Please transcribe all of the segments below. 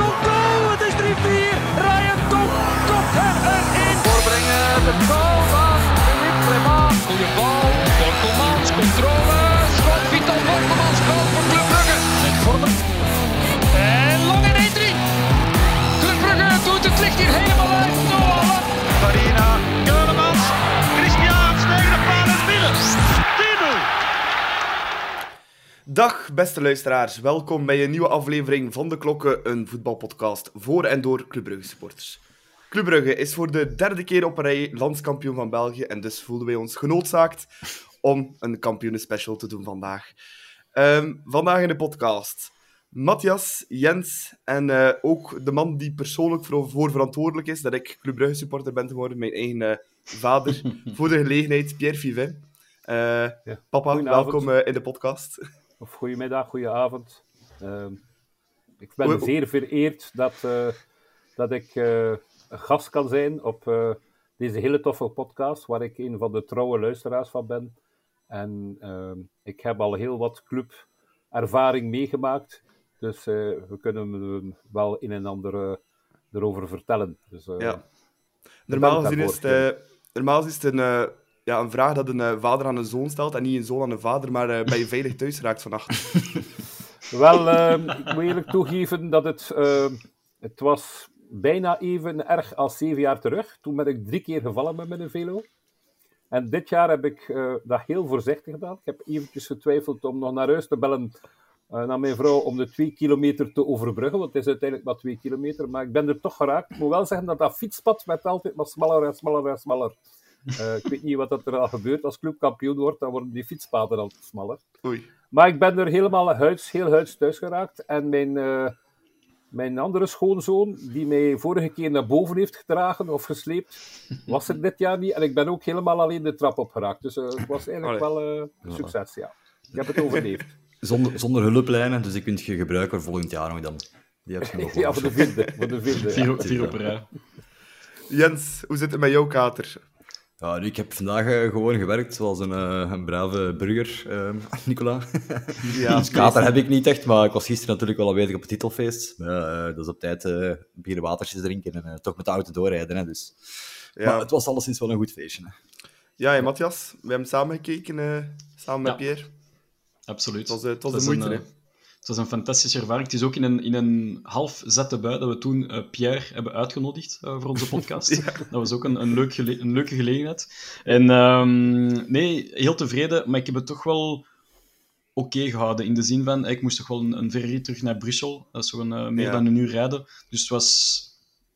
Tonk, goal! Het is 3-4. Ryan Tonk kopt hem erin. Voorbrengen, de goal van Philippe Clement. Goeie bal, Dag beste luisteraars, welkom bij een nieuwe aflevering van De Klokken, een voetbalpodcast voor en door Club Brugge supporters. Club Brugge is voor de derde keer op een rij landskampioen van België en dus voelden wij ons genoodzaakt om een kampioenenspecial te doen vandaag. Ehm, vandaag in de podcast Matthias, Jens en eh, ook de man die persoonlijk voor, voor verantwoordelijk is dat ik Club Brugge supporter ben geworden, mijn eigen eh, vader, voor de gelegenheid, Pierre Vivin. Eh, Papa, Goedenavond. welkom in de podcast. Of goedemiddag, goedenavond. Ehm ik ben zeer vereerd dat, eh, dat ik eh, een gast kan zijn op eh, deze hele toffe podcast, waar ik een van de trouwe luisteraars van ben. En ehm, ik heb al heel wat clubervaring meegemaakt, dus we kunnen wel een en ander erover vertellen. Dus, Ja. Normaal gezien is het, normaal is het een, ja, een vraag dat een eh, vader aan een zoon stelt en niet een zoon aan een vader, maar eh ben je veilig thuis geraakt vannacht? Wel, ehm, ik moet eerlijk toegeven dat het, ehm, het was bijna even erg als zeven jaar terug. Toen ben ik drie keer gevallen met mijn velo. En dit jaar heb ik eh, dat heel voorzichtig gedaan. Ik heb eventjes getwijfeld om nog naar huis te bellen naar mijn vrouw om de twee kilometer te overbruggen, want het is uiteindelijk maar twee kilometer. Maar ik ben er toch geraakt. Ik moet wel zeggen dat dat fietspad werd altijd maar smaller en smaller en smaller. Eh, ik weet niet wat dat er al gebeurt. Als clubkampioen wordt, dan worden die fietspaden altijd smaller. Oei. Maar ik ben er helemaal huids, heel huids thuis geraakt. En mijn, eh, mijn andere schoonzoon, die mij vorige keer naar boven heeft gedragen of gesleept, was er dit jaar niet. En ik ben ook helemaal alleen de trap opgeraakt. Dus eh, het was eigenlijk Allee. wel eh, een succes, ja. Ik heb het overleefd. Zonder, zonder hulplijnen, dus die kun je gebruiken voor volgend jaar nog dan. Die heb je nog ja, voor de vierde. Voor de vierde ja. Vier, vier op rij. Jens, hoe zit het met jouw kater? Ja, nu, ik heb vandaag eh, gewoon gewerkt zoals een, eh, een brave burger, eh, Nicola. Ja, dus kater heb ik niet echt, maar ik was gisteren natuurlijk wel aanwezig op het titelfeest. Eh, dat is op tijd eh bier en watertjes drinken en eh, toch met de auto doorrijden. Hè, dus. Ja. Maar het was alleszins wel een goed feestje. Hè. Ja, en Matthias, we hebben samen gekeken, eh, samen met Ja. Pierre. Absoluut. Het was, eh, het was de moeite, een, Het was een fantastische ervaring. Het is ook in een, in een half zette bui dat we toen eh, Pierre hebben uitgenodigd eh, voor onze podcast. Dat was ook een, een, leuk gele- een leuke gelegenheid. En ehm, nee, heel tevreden, maar ik heb het toch wel oké gehouden. In de zin van, ik moest toch wel een, een terug naar Brussel. Dat is zo'n eh, meer Ja. dan een uur rijden. Dus het was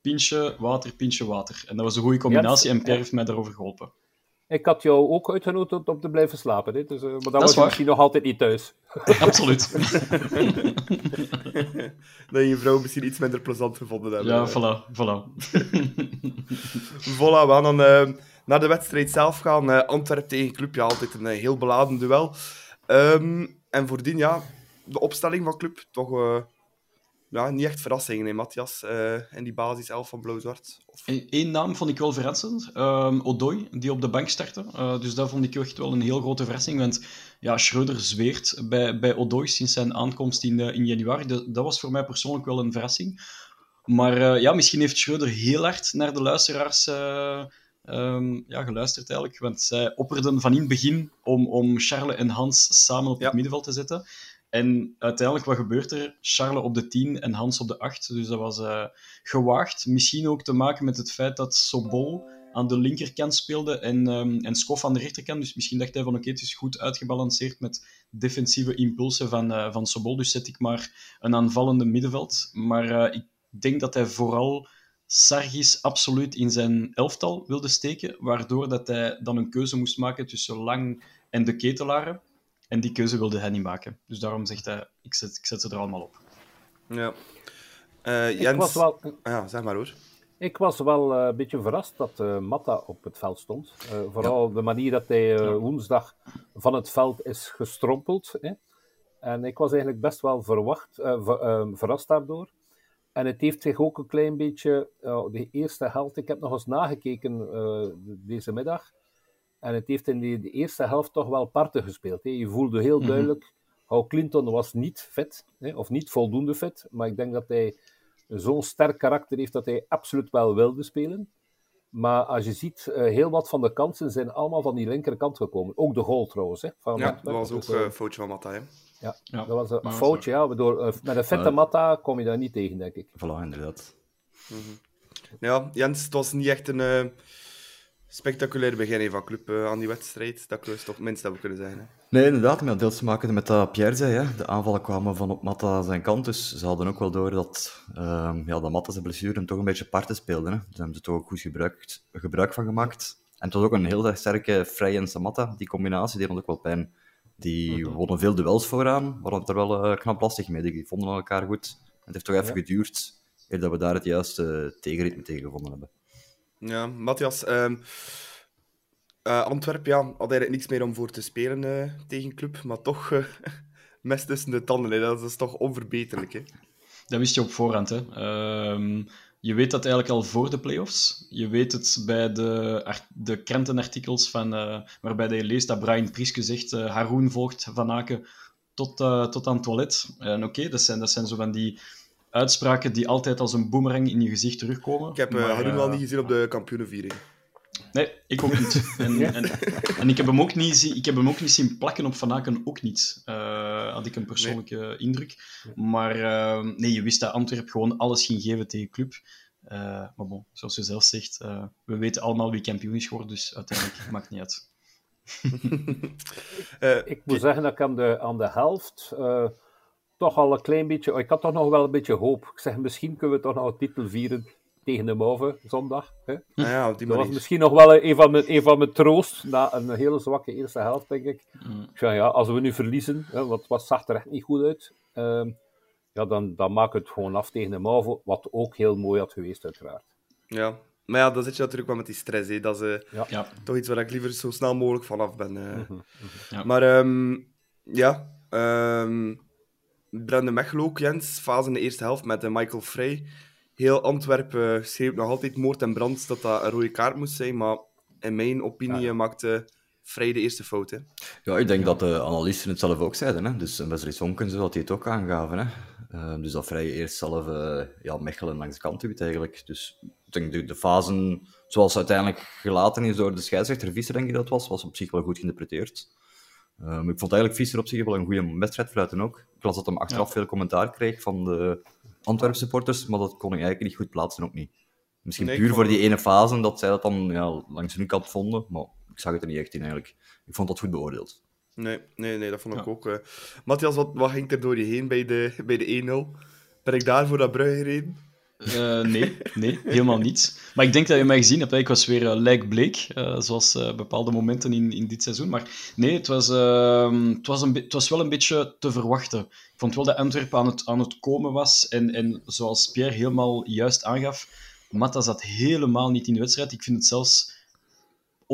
pintje, water, pintje, water. En dat was een goede combinatie en Pierre heeft mij daarover geholpen. Ik had jou ook uitgenodigd om te blijven slapen. Hè? Dus, eh, maar dan is was je waar. misschien nog altijd niet thuis. Absoluut. Dat je je vrouw misschien iets minder plezant gevonden hebben. Ja, voilà. voilà. Voilà, we gaan dan eh, naar de wedstrijd zelf gaan. Eh Antwerp tegen Club, ja, altijd een heel beladen duel. Ehm, en voordien, ja, de opstelling van Club, toch eh, ja, niet echt verrassingen, hè, Matthias, eh in die basis 11 van Blauw-Zwart. Of- Eén naam vond ik wel verrassend. Ehm Odoi, die op de bank startte. Eh, dus dat vond ik echt wel een heel grote verrassing. Want ja, Schreuder zweert bij, bij Odoi sinds zijn aankomst in, eh, in januari. Dat, dat was voor mij persoonlijk wel een verrassing. Maar ja, misschien heeft Schreuder heel hard naar de luisteraars eh, ehm, ja, geluisterd eigenlijk. Want zij opperden van in het begin om, om Charles en Hans samen op Ja. het middenveld te zetten. En uiteindelijk, wat gebeurt er? Charles op de 10 en Hans op de 8. Dus dat was eh, gewaagd. Misschien ook te maken met het feit dat Sobol aan de linkerkant speelde en, ehm en Skof aan de rechterkant. Dus misschien dacht hij van oké, het is goed uitgebalanceerd met defensieve impulsen van, eh, van Sobol. Dus zet ik maar een aanvallende middenveld. Maar eh, ik denk dat hij vooral Sargis absoluut in zijn elftal wilde steken, waardoor dat hij dan een keuze moest maken tussen Lang en de ketelaren. En die keuze wilde hij niet maken. Dus daarom zegt hij, ik zet, ik zet ze er allemaal op. Ja. Eh, Jens... Ik was wel, ja, zeg maar hoor. Ik was wel eh, een beetje verrast dat eh, Matta op het veld stond. Eh, vooral de manier dat hij eh, woensdag van het veld is gestrompeld. Hè. En ik was eigenlijk best wel verwacht, ver- verrast daardoor. En het heeft zich ook een klein beetje, de eerste helft, ik heb nog eens nagekeken eh, deze middag. En het heeft in die, de eerste helft toch wel parten gespeeld. Hè. Je voelde heel duidelijk, Hou Clinton was niet fit, hè, of niet voldoende fit. Maar ik denk dat hij zo'n sterk karakter heeft dat hij absoluut wel wilde spelen. Maar als je ziet, uh, heel wat van de kansen zijn allemaal van die linkerkant gekomen. Ook de goal trouwens. Hè, van ja, dat was ook een uh, foutje van Matta. Hè? Ja, ja, dat was een foutje. Ja, waardoor, uh, met een vette Matta kom je daar niet tegen, denk ik. Voilà, inderdaad. Mm -hmm. Ja, Jens, het was niet echt een spectaculair begin van club uh, aan die wedstrijd. Dat we toch minst hebben kunnen zijn. Hè. Nee, inderdaad. Maar deels te maken met dat Pierre zei. Hè. De aanvallen kwamen van op Matta zijn kant. Dus ze hadden ook wel door dat, uh, ja, dat Matta zijn blessure hem toch een beetje parten speelde. Hè. Daar hebben ze toch ook goed gebruik, gebruik van gemaakt. En het was ook een heel sterke Vrij en Samatta. Die combinatie deed ook wel pijn. Die wonnen veel duels vooraan, maar het er wel uh, knap lastig mee. Die vonden elkaar goed. Het heeft toch even ja. geduurd eer dat we daar het juiste tegenritme tegen gevonden hebben. Ja, Matthias, um, Antwerpen ja, had eigenlijk niks meer om voor te spelen uh, tegen club, maar toch uh, mes tussen de tanden. Hè. Dat is toch onverbeterlijk. Hè. Dat wist je op voorhand. Hè. Uh, je weet dat eigenlijk al voor de playoffs. Je weet het bij de, de krantenartikels van, waarbij je leest dat Brian Prieske zegt Haroon volgt Van Aken tot, tot aan het toilet. En oké, dat, zijn, dat zijn zo van die uitspraken die altijd als een boemerang in je gezicht terugkomen. Ik heb uh, Haroon wel niet gezien op de kampioenenviering. Nee, ik ook niet. En, en, en, ik, heb hem ook niet ik heb hem ook niet zien plakken op Van Aken, ook niet. Uh, had ik een persoonlijke nee. indruk. Maar uh, nee, je wist dat Antwerp gewoon alles ging geven tegen club. Uh, maar bon, zoals je zelf zegt, we weten allemaal wie kampioen is geworden, dus uiteindelijk maakt niet uit. ik moet zeggen dat ik aan de, aan de helft toch al een klein beetje... Ik had toch nog wel een beetje hoop. Ik zeg, misschien kunnen we toch nog een titel vieren tegen de Mauve zondag. Hè? Ah ja, die dat was misschien nog wel een van, mijn, een van mijn troost na een hele zwakke eerste helft, denk ik. Mm. Ik zei, ja, als we nu verliezen, hè, want het zag er echt niet goed uit, uh, ja, dan, dan maak het gewoon af tegen de Mauve, wat ook heel mooi had geweest, uiteraard. Ja, maar ja, dan zit je natuurlijk wel met die stress. Hè. Dat is uh, ja. Ja. toch iets waar ik liever zo snel mogelijk vanaf ben. Uh. Mm -hmm. ja. Maar um, ja, um, Brende Mechel ook, Jens, fase in de eerste helft met Michael Frey heel Antwerpen schreeuwt nog altijd moord en brand dat dat een rode kaart moest zijn, maar in mijn opinie ja. maakte Vrij de eerste fout. Hè. Ja, ik denk ja. dat de analisten het zelf ook zeiden. Hè. Dus Wesley Sonken, zoals die het ook aangaven. Hè. Uh, dus dat Vrij eerst zelf uh, ja, Mechelen langs de kant duwt eigenlijk. Dus ik denk de, de fasen zoals uiteindelijk gelaten is door de scheidsrechter Visser, denk ik dat was, was op zich wel goed geïnterpreteerd. Um, ik vond eigenlijk Visser op zich wel een goede wedstrijd fluiten ook. Ik las dat hem achteraf ja. veel commentaar kreeg van de Antwerp supporters, maar dat kon ik eigenlijk niet goed plaatsen, ook niet. Misschien nee, puur voor die ene fase, dat zij dat dan ja, langs hun kant vonden, maar ik zag het er niet echt in eigenlijk. Ik vond dat goed beoordeeld. Nee, nee, nee dat vond ik ja. ook. Uh... Matthias, wat, wat ging er door je heen bij de, bij de 1-0? Ben ik daar voor dat brug gereden? Uh, nee, nee, helemaal niet. Maar ik denk dat je mij gezien hebt. Ik was weer uh, lijkbleek, uh, zoals uh, bepaalde momenten in, in dit seizoen. Maar nee, het was, ehm, het, was een het was wel een beetje te verwachten. Ik vond wel dat Antwerpen aan het, aan het komen was. En, en zoals Pierre helemaal juist aangaf, Matta zat helemaal niet in de wedstrijd. Ik vind het zelfs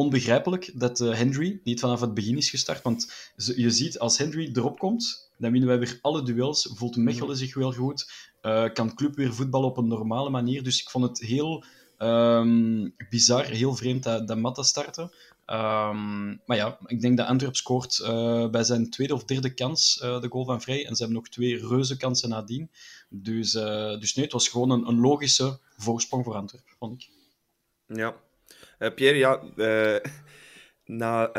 onbegrijpelijk dat Henry niet vanaf het begin is gestart. Want je ziet, als Henry erop komt, dan winnen wij weer alle duels. Voelt Mechelen zich wel goed. Uh, kan club weer voetballen op een normale manier. Dus ik vond het heel um, bizar, heel vreemd dat, dat Matta startte. Um, maar ja, ik denk dat Antwerp scoort uh, bij zijn tweede of derde kans uh, de goal van Vrij. En ze hebben nog twee reuze kansen nadien. Dus, dus nee, het was gewoon een, een logische voorsprong voor Antwerp, vond ik. Ja. Pierre, ja, na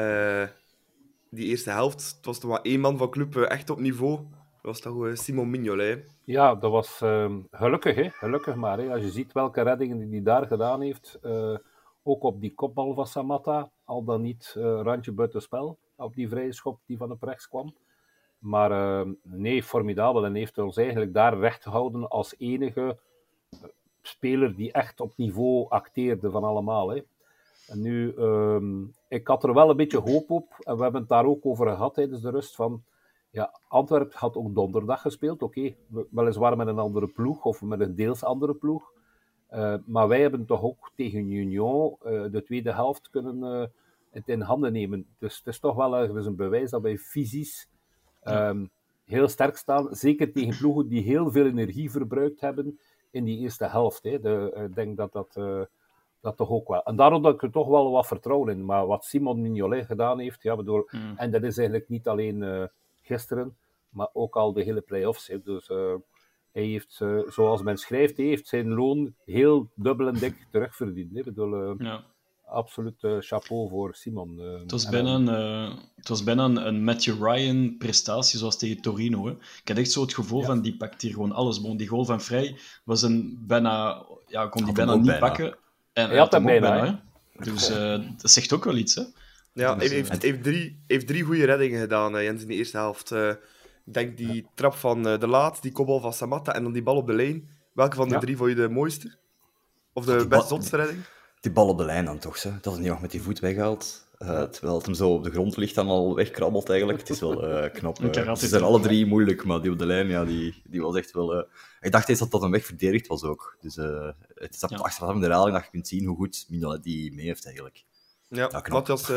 die eerste helft, het was toch maar één man van club echt op niveau. Dat was toch Simon Mignolet? Ja, dat was uh, gelukkig, hè? gelukkig maar. Hè? Als je ziet welke reddingen die hij daar gedaan heeft, ook op die kopbal van Samatta, al dan niet randje buitenspel, op die vrije schop die van op rechts kwam. Maar uh, nee, formidabel. En heeft ons eigenlijk daar recht gehouden als enige speler die echt op niveau acteerde van allemaal. Hè? En nu, um, ik had er wel een beetje hoop op, en we hebben het daar ook over gehad tijdens de rust, van ja, Antwerp had ook donderdag gespeeld. Oké, okay, weliswaar met een andere ploeg of met een deels andere ploeg. Uh, maar wij hebben toch ook tegen Union uh, de tweede helft kunnen uh, het in handen nemen. Dus het is toch wel ergens een bewijs dat wij fysisch um, heel sterk staan. Zeker tegen ploegen die heel veel energie verbruikt hebben in die eerste helft. Hè. De, ik denk dat dat, dat toch ook wel. En daarom dat ik er toch wel wat vertrouwen in. Maar wat Simon Mignolet gedaan heeft, ja, bedoel, mm. en dat is eigenlijk niet alleen gisteren, maar ook al de hele play-offs. Dus uh, hij heeft, eh, zoals men schrijft, hij heeft zijn loon heel dubbel en dik terugverdiend. hè. Ik bedoel, eh, Ja. absoluut eh, chapeau voor Simon. eh. Het was bijna, een, eh, het was bijna een, een Matthew Ryan prestatie zoals tegen Torino. Hè. Ik had echt zo het gevoel Ja. van die pakt hier gewoon alles. Bon, die goal van Vrij was een bijna, ja, kon die bijna niet bijna. pakken. En Hij had hem ook bijna, hè. Dus eh, dat zegt ook wel iets, hè? Ja, Dus, hij heeft, eh, heeft, drie, heeft drie goede reddingen gedaan, eh, Jens, in de eerste helft. Eh, ik denk die trap van eh, De Laat, die kopbal van Samatta en dan die bal op de lijn. Welke van de Ja. drie vond je de mooiste? Of de best zotste redding? Die bal op de lijn dan toch, hè? dat is niet nog met die voet weghaalt. Eh, terwijl het hem zo op de grond ligt en al wegkrabbelt eigenlijk. Het is wel eh, knap. Een eh. ze zijn alle drie moeilijk, maar die op de lijn, ja, die, die was echt wel... eh, Ik dacht eens dat dat een weg verdedigd was ook. Dus eh, het is Ja. achteraf in de herhaling dat je kunt zien hoe goed Mignolet die mee heeft eigenlijk. Ja, knap. Matthias,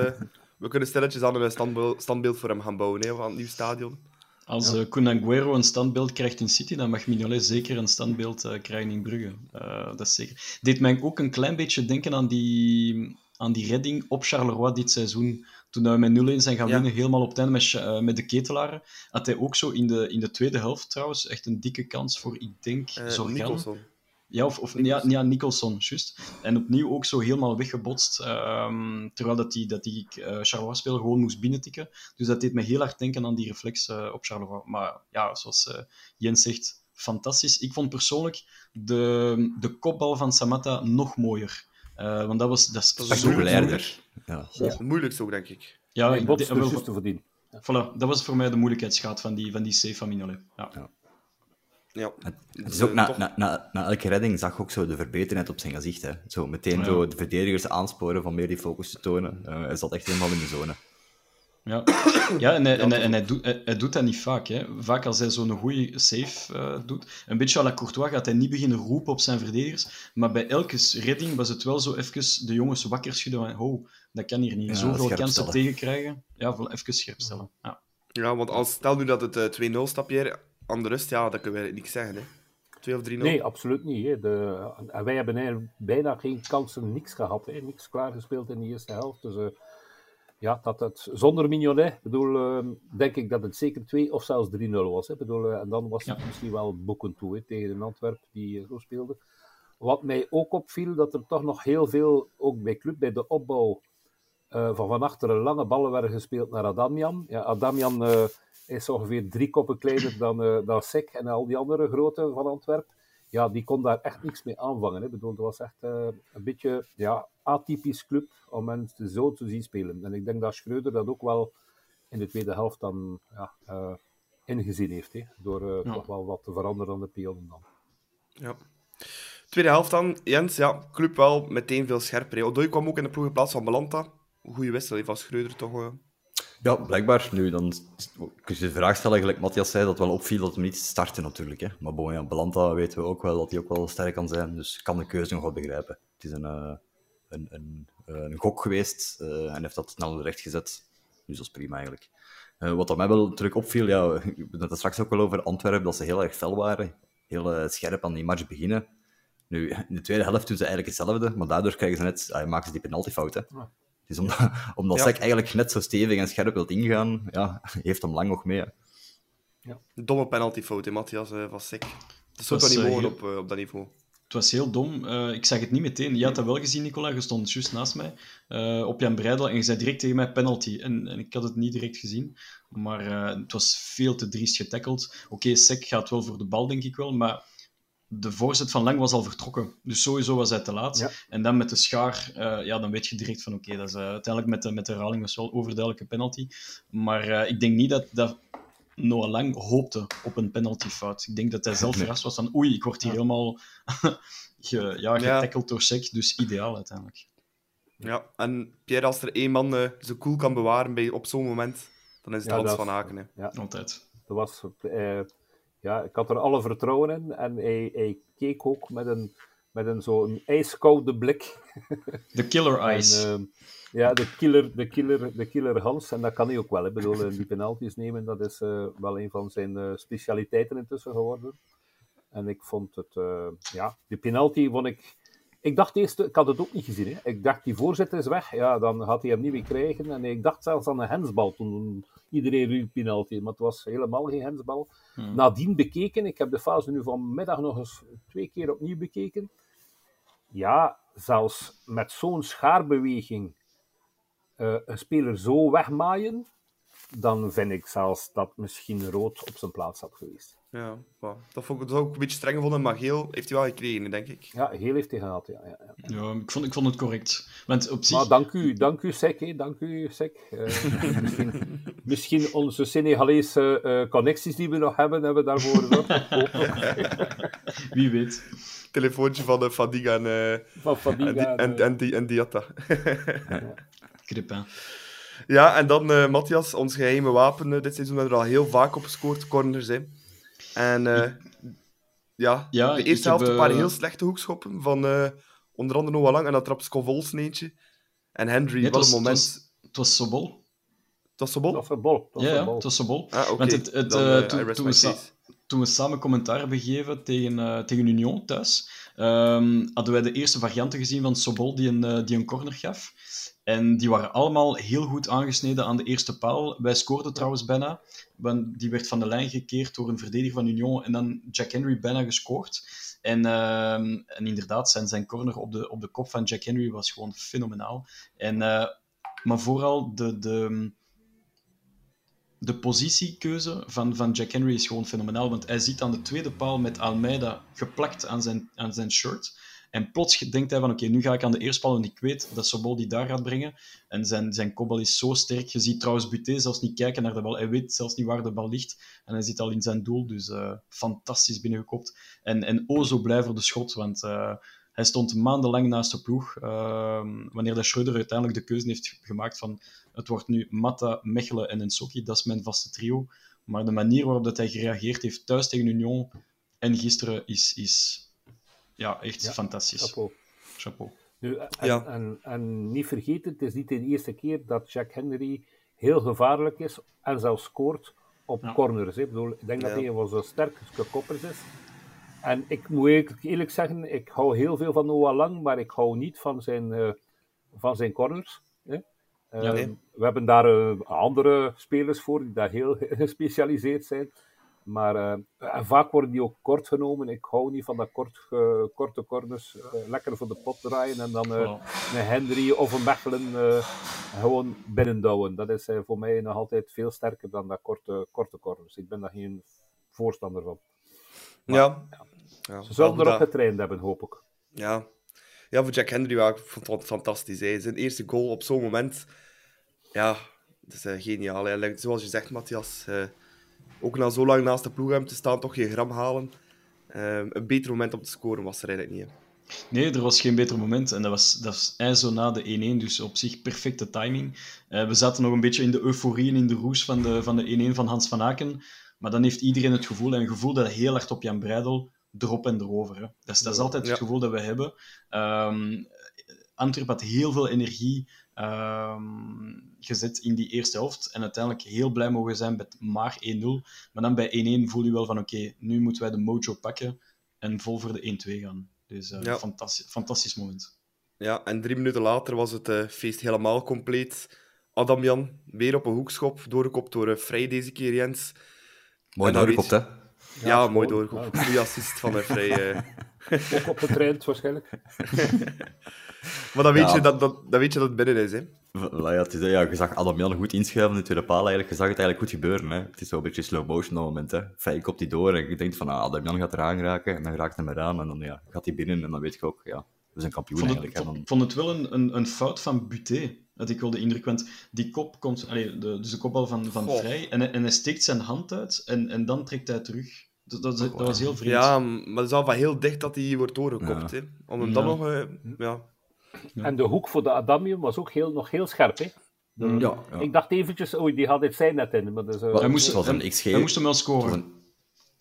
we kunnen stilletjes aan een standbeeld, standbeeld voor hem gaan bouwen, hè, van het nieuw stadion. Als eh Kun Aguero een standbeeld krijgt in City, dan mag Mignolet zeker een standbeeld eh, krijgen in Brugge. Eh, dat is zeker. Deed mij ook een klein beetje denken aan die, aan die redding op Charleroi dit seizoen. Toen we met 0-1 zijn gaan Ja. winnen, helemaal op het einde met, eh, met de ketelaren, had hij ook zo in de, in de tweede helft trouwens echt een dikke kans voor, ik denk, Zorgan. Nicholson. Ja, of, of Nicholson. ja, ja, Nicholson, juist. En opnieuw ook zo helemaal weggebotst, ehm, terwijl dat die, dat die eh, Charleroi-speler gewoon moest binnentikken. Dus dat deed me heel hard denken aan die reflex op Charleroi. Maar ja, zoals Jens zegt, fantastisch. Ik vond persoonlijk de, de kopbal van Samatta nog mooier. Eh, want dat was... Dat is zo. Ja. Het moeilijkste ook, denk ik. Ja, Hij ik- de- wel- te verdienen. voilà, dat was voor mij de moeilijkheidsgraad van die, van die save van Mignolet. Ja. Ja. Het Dus, is ook eh, na, na, na, na elke redding zag je ook zo de verbeterheid op zijn gezicht. Hè. Zo meteen Ja. zo de verdedigers aansporen van meer die focus te tonen. Eh, hij zat echt helemaal in de zone. Ja, ja en, hij, en, hij, en hij, doet, hij, hij doet dat niet vaak. Hè. Vaak als hij zo'n goede save eh, doet. Een beetje à la Courtois gaat hij niet beginnen roepen op zijn verdedigers. Maar bij elke redding was het wel zo even de jongens wakker schudden van oh, dat kan hier niet. Ja, Zoveel kansen tegenkrijgen. Ja, wel even scherp stellen. Ja. Ja, want als, stel nu dat het eh, 2-0 staat, Pierre, aan de rust, ja, dan kunnen wij niks zeggen. Hè. 2 of 3-0. Nee, absoluut niet. Hè. De, en wij hebben bijna geen kansen, niks gehad. Hè. Niks klaargespeeld in de eerste helft. Dus eh, ja, dat het zonder Mignolet, bedoel, eh, denk ik dat het zeker 2 of zelfs 3-0 was. Hè. Bedoel, eh, en dan was het Ja. misschien wel boeken toe hè, tegen een Antwerp die eh, zo speelde. Wat mij ook opviel, dat er toch nog heel veel, ook bij club, bij de opbouw, eh, van van achteren lange ballen werden gespeeld naar Adamian. Ja, Adamian is ongeveer drie koppen kleiner dan, eh dan Sek en al die andere grote van Antwerpen. Ja, die kon daar echt niks mee aanvangen. Hè. Ik bedoel, het was echt eh, een beetje ja, atypisch club om mensen zo te zien spelen. En ik denk dat Schreuder dat ook wel in de tweede helft dan ja, eh, ingezien heeft. Hè, door Ja. toch wel wat te veranderen aan de pionnen dan. Ja. Tweede helft dan, Jens, ja, club wel meteen veel scherper. hè. Odoi kwam ook in de ploeg in plaats van Belanta. Goeie wissel van Schreuder toch. Ja, blijkbaar. Nu, dan kun je de vraag stellen, gelijk Matthias zei, dat wel opviel dat hem niet startte natuurlijk. Hè. Maar bon, ja, Belanta weten we ook wel dat hij ook wel sterk kan zijn, dus kan de keuze nog wel begrijpen. Het is een, eh, een, een, eh, een gok geweest eh, en heeft dat snel recht gezet. Dus dat is prima eigenlijk. Wat dat mij wel terug opviel, ja, we hadden het straks ook wel over Antwerpen, dat ze heel erg fel waren. Heel scherp aan die match beginnen. Nu, in de tweede helft doen ze eigenlijk hetzelfde, maar daardoor krijgen ze net, ah, maken ze die penaltyfout. Hè. Ja. Is omdat, omdat Ja. Sek eigenlijk net zo stevig en scherp wilt ingaan, ja, heeft hem lang nog mee. hè. Domme penaltyfout, hè, Matthias eh, van Sek. Dat zou was, toch niet eh, mogen heel- op, eh, op dat niveau. Het was heel dom. Eh, ik zag het niet meteen. Je had dat wel gezien, Nicola. Je stond juist naast mij eh, op Jan Breidel en je zei direct tegen mij penalty. En, en ik had het niet direct gezien. Maar eh, het was veel te driest getackeld. Oké, Sek gaat wel voor de bal, denk ik wel. Maar de voorzet van Lang was al vertrokken. Dus sowieso was hij te laat. Ja. En dan met de schaar, eh, ja, dan weet je direct van oké, dat is eh, uiteindelijk met de, met de herhaling was wel overduidelijke penalty. Maar eh, ik denk niet dat, dat Noah Lang hoopte op een penaltyfout. Ik denk dat hij zelf Nee. verrast was van oei, ik word hier helemaal ge, ja, Ja. getackeld door Sek. Dus ideaal uiteindelijk. Ja, en Pierre, als er één man zo cool kan bewaren bij, op zo'n moment, dan is het Ja, Hans dat van is- Aken. Hè. Ja, Altijd. dat was, eh, ja, ik had er alle vertrouwen in. En hij, hij keek ook met een, met een zo'n ijskoude blik. De killer En, eyes. ehm, ja, de killer, de, killer, de killer Hans. En dat kan hij ook wel. Ik bedoel, die penalties nemen, dat is eh, wel een van zijn eh, specialiteiten intussen geworden. En ik vond het, eh, ja, die penalty vond ik ik dacht eerst, ik had het ook niet gezien. Hè. Ik dacht, die voorzitter is weg. Ja, dan gaat hij hem niet meer krijgen. En ik dacht zelfs aan een hensbal toen iedereen riep penalty. Maar het was helemaal geen hensbal. Hmm. Nadien bekeken. Ik heb de fase nu vanmiddag nog eens twee keer opnieuw bekeken. Ja, zelfs met zo'n schaarbeweging eh, een speler zo wegmaaien, dan vind ik zelfs dat misschien rood op zijn plaats had geweest. Ja, wow. dat vond ik dat ook een beetje streng gevonden, maar geel heeft hij wel gekregen, denk ik. Ja, heel heeft hij gehad. Ja, ja, ja. Ja, ik vond, ik vond het correct. Want op zich... Maar dank u, dank u, Sek. hè. Dank u, Sek. Eh, misschien, misschien onze Senegalese eh, connecties die we nog hebben, hebben daarvoor gezorgd. Wie weet. Telefoontje van de Fadiga en, eh, Van Fadiga. en, en, eh, en, die, en Diatta. Ja, en dan eh, Matthias, ons geheime wapen eh, dit seizoen hebben we er al heel vaak op gescoord, corners. Hè. En eh, ja, Ja, de eerste heb, helft een paar eh, heel slechte hoekschoppen van eh, onder andere Noah Lang en dat trapt Scovolsen eentje. En Henry, Nee, was, een moment... Het was, Sobol. Het was zo bol? Dat was een bol. Dat was Ja, een ja, bol. het was Sobol. Ah. Want het, het, Dan, toen, we sa- toen we samen commentaar hebben gegeven tegen, eh, tegen Union thuis, ehm, hadden wij de eerste varianten gezien van Sobol die een, die een corner gaf. En die waren allemaal heel goed aangesneden aan de eerste paal. Wij scoorden trouwens bijna. Die werd van de lijn gekeerd door een verdediger van Union. En dan Jack Henry bijna gescoord. En, ehm, en inderdaad, zijn, zijn corner op de, op de kop van Jack Henry was gewoon fenomenaal. En, eh, maar vooral de, de, de positiekeuze van, van Jack Henry is gewoon fenomenaal. Want hij zit aan de tweede paal met Almeida geplakt aan zijn, aan zijn shirt. En plots denkt hij van, oké, nu ga ik aan de eerste paal, want ik weet dat Sobol die daar gaat brengen. En zijn, zijn kopbal is zo sterk. Je ziet trouwens Buté zelfs niet kijken naar de bal. Hij weet zelfs niet waar de bal ligt. En hij zit al in zijn doel, dus eh, fantastisch binnengekopt. En, en o zo blij voor de schot, want eh, hij stond maandenlang naast de ploeg. Ehm, wanneer de Schreuder uiteindelijk de keuze heeft gemaakt van het wordt nu Matta, Mechelen en Ensoki, dat is mijn vaste trio. Maar de manier waarop dat hij gereageerd heeft thuis tegen Union en gisteren is, is ja, echt Ja, fantastisch. Chapeau. Chapeau. Nu, en, Ja. en, en niet vergeten, het is niet de eerste keer dat Jack Henry heel gevaarlijk is en zelfs scoort op Ja. corners. hè. Ik, bedoel, ik denk dat hij een van zijn sterkste koppers is. En ik moet eerlijk, eerlijk zeggen, ik hou heel veel van Noah Lang, maar ik hou niet van zijn, eh, van zijn corners. Hè. Ja, Ehm, nee. We hebben daar eh, andere spelers voor die daar heel gespecialiseerd zijn. Maar eh, en vaak worden die ook kort genomen. Ik hou niet van dat kort, eh, korte corners. eh, lekker voor de pot draaien en dan eh, een Henry of een Mechelen eh, gewoon binnendouwen. Dat is eh, voor mij nog altijd veel sterker dan dat korte, korte corners. Ik ben daar geen voorstander van. Ja. ja. Ze zullen erop dat- getraind hebben, hoop ik. Ja. ja, voor Jack Henry ja, ik vond het fantastisch. Hè. Zijn eerste goal op zo'n moment, ja, dat is eh, geniaal. Hè. Zoals je zegt, Matthias, eh, ook na zo lang naast de ploeg hebben te staan, toch geen gram halen. Eh, een beter moment om te scoren was er eigenlijk niet. hè. Nee, er was geen beter moment. En dat was, dat was zo na de 1-1, dus op zich perfecte timing. Eh, we zaten nog een beetje in de euforie en in de roes van de, van de 1-1 van Hans van Aken. Maar dan heeft iedereen het gevoel, en een gevoel dat heel hard op Jan Breidel, erop en erover. Hè. Dat, is, dat is altijd het Ja. gevoel dat we hebben. Ehm Antwerp had heel veel energie ehm, gezet in die eerste helft. En uiteindelijk heel blij mogen zijn met maar 1-0. Maar dan bij 1-1 voel je wel van, oké, nu moeten wij de mojo pakken en vol voor de 1-2 gaan. Dus eh, Ja. fantastisch, fantastisch moment. Ja, en drie minuten later was het eh, feest helemaal compleet. Adam Jan, weer op een hoekschop, doorgekopt door uh, Vrij deze keer, Jens. Mooi doorgekopt, weet- hè? Ja, mooi doorgekopt. Goeie assist van uh, Vrij. eh. Ook op getraind waarschijnlijk. Maar dan weet, Ja. je dat, dat, dan weet je dat het binnen is. Hè. Ja, het is, ja, je zag Adam Jan goed inschuiven in de tweede paal. Eigenlijk. Je zag het eigenlijk goed gebeuren. Hè. Het is zo een beetje slow motion op dat moment. Hè. Fijn kopt hij door en je denkt van ah, Adam Jan gaat eraan raken. En dan raakt hij eraan en dan ja, gaat hij binnen. En dan weet je ook, ja, we zijn kampioen Ik vond het, eigenlijk. En vond, dan... vond het wel een, een, een fout van Buté, had ik wel de indruk. Want die kop komt, allee, de, dus de kopbal van, van Goh. Vrij, en, hij- en hij steekt zijn hand uit en, en dan trekt hij terug. Dat, dat, dat was heel vreemd. Ja, maar het is al van heel dicht dat hij wordt doorgekopt. Ja. Hè. Om hem dan Ja. nog... eh, ja. Ja. En de hoek voor de Adamium was ook heel, nog heel scherp. Hè? De- Ja, ja. Ik dacht eventjes, oei, die had het zijn net in. Maar dus, Hij moest, Het was een hij- XG. hij moest hem wel scoren. een,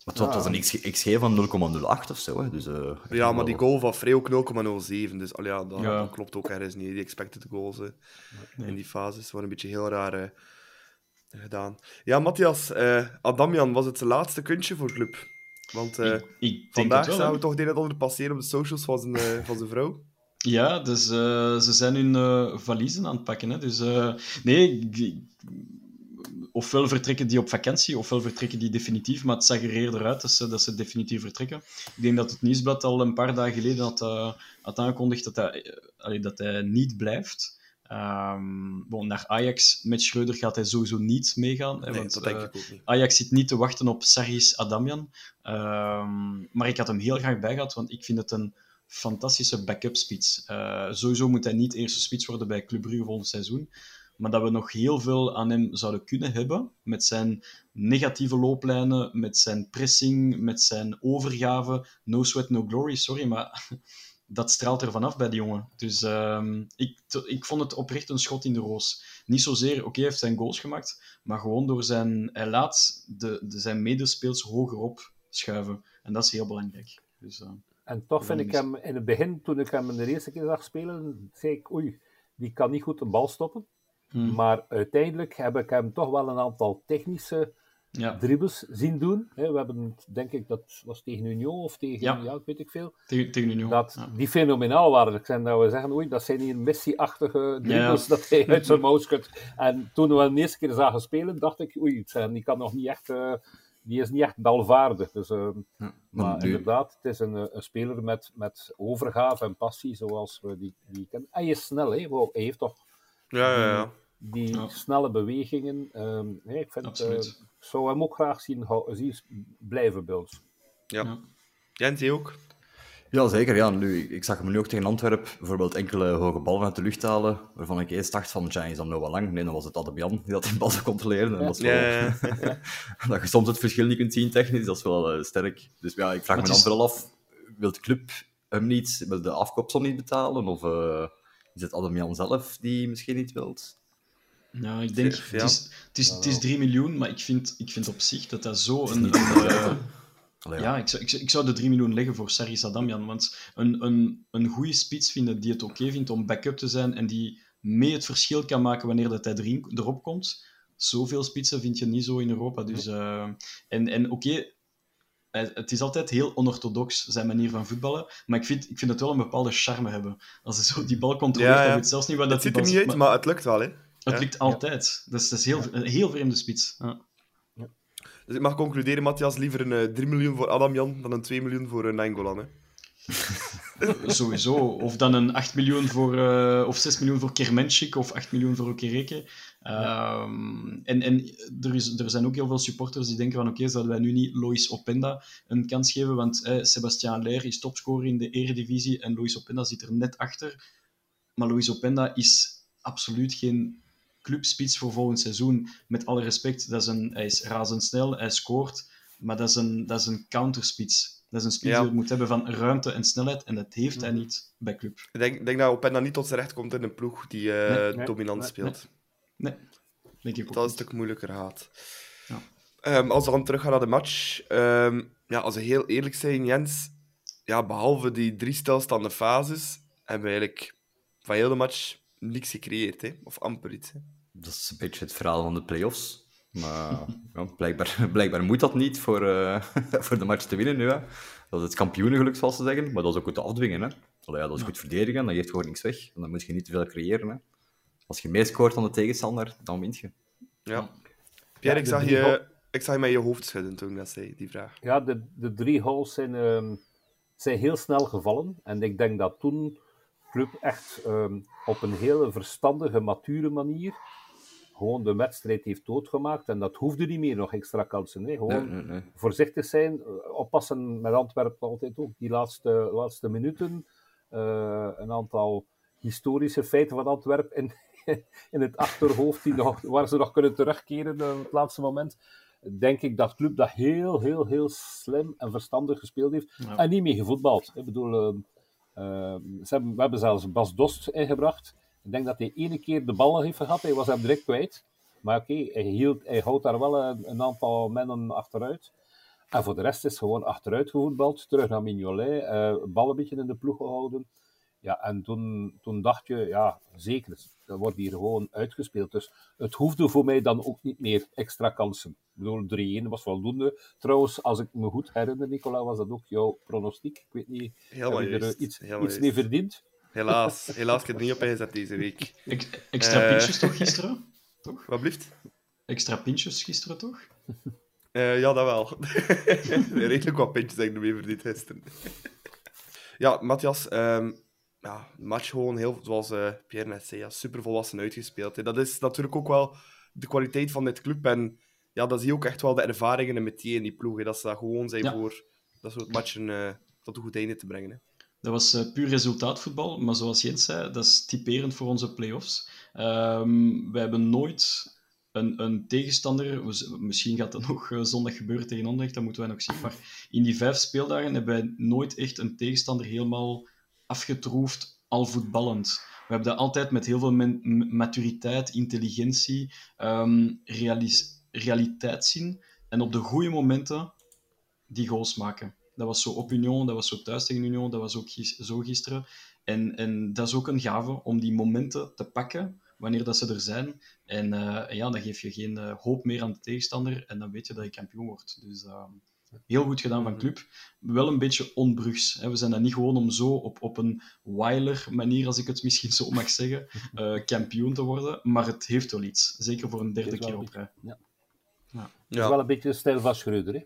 het was, het was een XG, XG van 0,08 of zo. Hè. Dus, eh, ja, maar wel- die goal van Vrij ook 0,07. Dus al ja, dat, Ja. dat klopt ook ergens niet. Die expected goals in die fases waren een beetje heel raar eh, gedaan. Ja, Matthias, eh Adamian was het zijn laatste kuntje voor club. Want ik, ik denk vandaag het wel. zagen hè. we toch het een en ander passeren op de socials van zijn, eh, van zijn vrouw. Ja, dus uh, ze zijn hun uh, valiezen aan het pakken. Hè. Dus uh, nee, ofwel vertrekken die op vakantie, ofwel vertrekken die definitief. Maar het zag er eerder uit dat ze, dat ze definitief vertrekken. Ik denk dat het Nieuwsblad al een paar dagen geleden had, had aangekondigd dat hij, dat hij niet blijft. Um, bon, naar Ajax met Schreuder gaat hij sowieso niet meegaan. Nee, want, dat denk ik ook niet. Ajax zit niet te wachten op Sargis Adamian. Um, maar ik had hem heel graag bij gehad, want ik vind het een fantastische backup spits. Uh, sowieso moet hij niet eerste spits worden bij Club Brugge volgend seizoen. Maar dat we nog heel veel aan hem zouden kunnen hebben. Met zijn negatieve looplijnen, met zijn pressing, met zijn overgave. No sweat, no glory, sorry, maar dat straalt er vanaf bij die jongen. Dus um, ik, ik vond het oprecht een schot in de roos. Niet zozeer, oké, hij heeft zijn goals gemaakt, maar gewoon door zijn... Hij laat de, de, zijn medespeels hoger op schuiven. En dat is heel belangrijk. Dus, uh, en toch vind ik hem in het begin, toen ik hem de eerste keer zag spelen, zei ik, oei, die kan niet goed een bal stoppen. Hmm. Maar uiteindelijk heb ik hem toch wel een aantal technische ja. dribbles zien doen. we hebben, denk ik, dat was tegen Union of tegen, ja, ja weet ik veel. Tegen, tegen Union. Dat ja. die fenomenaal waren. Ik zijn dat we zeggen, oei, dat zijn hier Messi-achtige dribbles dat hij uit zijn mouw schudt. En toen we hem de eerste keer zagen spelen, dacht ik, oei, die kan nog niet echt... Uh, die is niet echt balvaardig. Dus, uh, maar, inderdaad, het is een, een, speler met, met overgave en passie, zoals we die, die kennen. Hij is snel, hè? Wow, hij heeft toch ja, ja, ja. die, die snelle bewegingen. Um, nee, ik vind, uh, ik zou hem ook graag zien, zien blijven bij ons. Ja. Jens, je ook? Ja, zeker. Ja. Nu, ik zag hem nu ook tegen Antwerpen bijvoorbeeld enkele hoge ballen uit de lucht halen, waarvan ik eerst dacht van, tja, is dat nou wel lang? Nee, dan was het Adebian die dat die bal zou controleren. En dat, is wel, Ja, ja. dat je soms het verschil niet kunt zien technisch, dat is wel uh, sterk. Dus ja, ik vraag me dan is- vooral af, wil de club hem niet, wil de afkoopsom niet betalen? Of eh, is het Ademian zelf die misschien niet wilt? Ja, ik denk, Ja. het is, het is, het is 3 miljoen, maar ik vind, ik vind op zich dat dat zo een... Allee, ja, ik zou, ik, zou, ik zou de 3 miljoen leggen voor Sarri Adamian, want een, een, een goede spits vinden die het oké vindt om backup te zijn en die mee het verschil kan maken wanneer dat hij erin, erop komt. Zoveel spitsen vind je niet zo in Europa. Dus, eh, en en oké, hij- het is altijd heel onorthodox, zijn manier van voetballen, maar ik vind, ik vind het wel een bepaalde charme hebben. Als hij zo die bal controleert, Ja, ja. dan weet zelfs niet waar dat Het ziet er niet zit, uit, maar het lukt wel, hè. het Ja. lukt altijd. Dus dat is heel, een heel vreemde spits. Ja. Dus ik mag concluderen, Matthias, liever een eh, 3 miljoen voor Adam Jan dan een 2 miljoen voor een Nangolan, hè. Sowieso. Of dan een 8 miljoen voor, eh, of 6 miljoen voor Kermenschik of 8 miljoen voor Okereke. Ehm, en en er, is, er zijn ook heel veel supporters die denken van oké, zouden wij nu niet Lois Openda een kans geven? Want eh, Sebastian Leer is topscorer in de eredivisie en Lois Openda zit er net achter. Maar Lois Openda is absoluut geen clubspits voor volgend seizoen. Met alle respect, dat is een, hij is razendsnel, hij scoort, maar dat is een, dat is een counterspits. Dat is een spits Ja. die moet hebben van ruimte en snelheid, en dat heeft hij niet bij club. Ik denk, denk dat Openda niet tot zijn recht komt in een ploeg die Nee, nee, dominant nee, speelt. Nee, denk ik ook Dat is een stuk moeilijker gaat. Ja. Ehm, als we dan teruggaan naar de match. ehm, ja, als we heel eerlijk zijn, Jens. Ja, behalve die drie stilstaande fases, hebben we eigenlijk van heel de match niks gecreëerd. Hè? Of amper iets. Hè? Dat is een beetje het verhaal van de play-offs. Maar ja, blijkbaar, blijkbaar moet dat niet voor, eh, voor de match te winnen nu. Hè. Dat is het kampioenengeluk, zoals ze zeggen. Maar dat is ook goed te afdwingen. Hè. Allee, ja, dat is goed verdedigen, dan geeft gewoon niks weg. En dan moet je niet te veel creëren. Hè. Als je meer scoort dan de tegenstander, dan wint je. Ja. Pierre, ik, zag je, ik zag je met je hoofd schudden toen ik dat zei, die vraag. Ja, de, de drie goals zijn, ehm, zijn heel snel gevallen. En ik denk dat toen club echt ehm, op een hele verstandige, mature manier gewoon de wedstrijd heeft doodgemaakt. En dat hoefde niet meer, nog extra kansen. Nee, gewoon nee, nee. voorzichtig zijn, eh, oppassen met Antwerpen altijd ook. Die laatste, laatste minuten, eh, een aantal historische feiten van Antwerpen in, in het achterhoofd, die nog, waar ze nog kunnen terugkeren eh, op het laatste moment. Denk ik dat club dat heel, heel, heel slim en verstandig gespeeld heeft. Ja. En niet mee gevoetbald. Ik bedoel, ze hebben, we hebben zelfs Bas Dost ingebracht. Ik denk dat hij ene keer de bal heeft gehad. Hij was hem direct kwijt. Maar oké, hij, hield, hij houdt daar wel een, een aantal mannen achteruit. En voor de rest is gewoon achteruit gevoetbald. Terug naar Mignolet. eh bal een beetje in de ploeg gehouden. Ja, en toen, toen dacht je, ja, zeker, dat wordt hier gewoon uitgespeeld. Dus het hoefde voor mij dan ook niet meer extra kansen. Ik bedoel, 3-1 was voldoende. Trouwens, als ik me goed herinner, Nicola, was dat ook jouw pronostiek. Ik weet niet, Helemaal heb je er iets, iets mee juist. verdiend? Helaas. Helaas, ik heb er niet op ingezet deze week. Ex- extra Eh. pintjes toch gisteren? Toch? Wat blieft? Extra pintjes gisteren toch? Eh, ja, dat wel. Redelijk wat pintjes heb ik ermee verdiend gisteren. ja, Matthias, ehm, ja, match gewoon heel, zoals eh, Pierre net zei, ja, super volwassen uitgespeeld. hè. Dat is natuurlijk ook wel de kwaliteit van dit club. En ja, dat zie je ook echt wel de ervaringen met die in die ploeg. hè. Dat ze daar gewoon zijn Ja. voor dat soort matchen tot een goed einde te brengen. Hè. Dat was eh, puur resultaatvoetbal, maar zoals Jens zei, dat is typerend voor onze play-offs. Ehm, we hebben nooit een, een tegenstander, misschien gaat dat nog eh, zondag gebeuren tegen Anderlecht, dat moeten wij nog zien, maar in die vijf speeldagen hebben wij nooit echt een tegenstander helemaal afgetroefd, al voetballend. We hebben dat altijd met heel veel maturiteit, intelligentie, ehm realis- realiteitszin en op de goede momenten die goals maken. Dat was zo op Union, dat was zo thuis tegen Union, dat was ook gis- zo gisteren. En, en dat is ook een gave om die momenten te pakken wanneer dat ze er zijn. En eh, ja, dan geef je geen eh, hoop meer aan de tegenstander en dan weet je dat je kampioen wordt. Dus eh, heel goed gedaan van club. Wel een beetje onbrugs. Hè. We zijn dat niet gewoon om zo op, op een Weiler manier, als ik het misschien zo mag zeggen, eh, kampioen te worden. Maar het heeft wel iets. Zeker voor een derde is keer op rij. Het is Ja. wel een beetje de stijl van Schreuder, hè?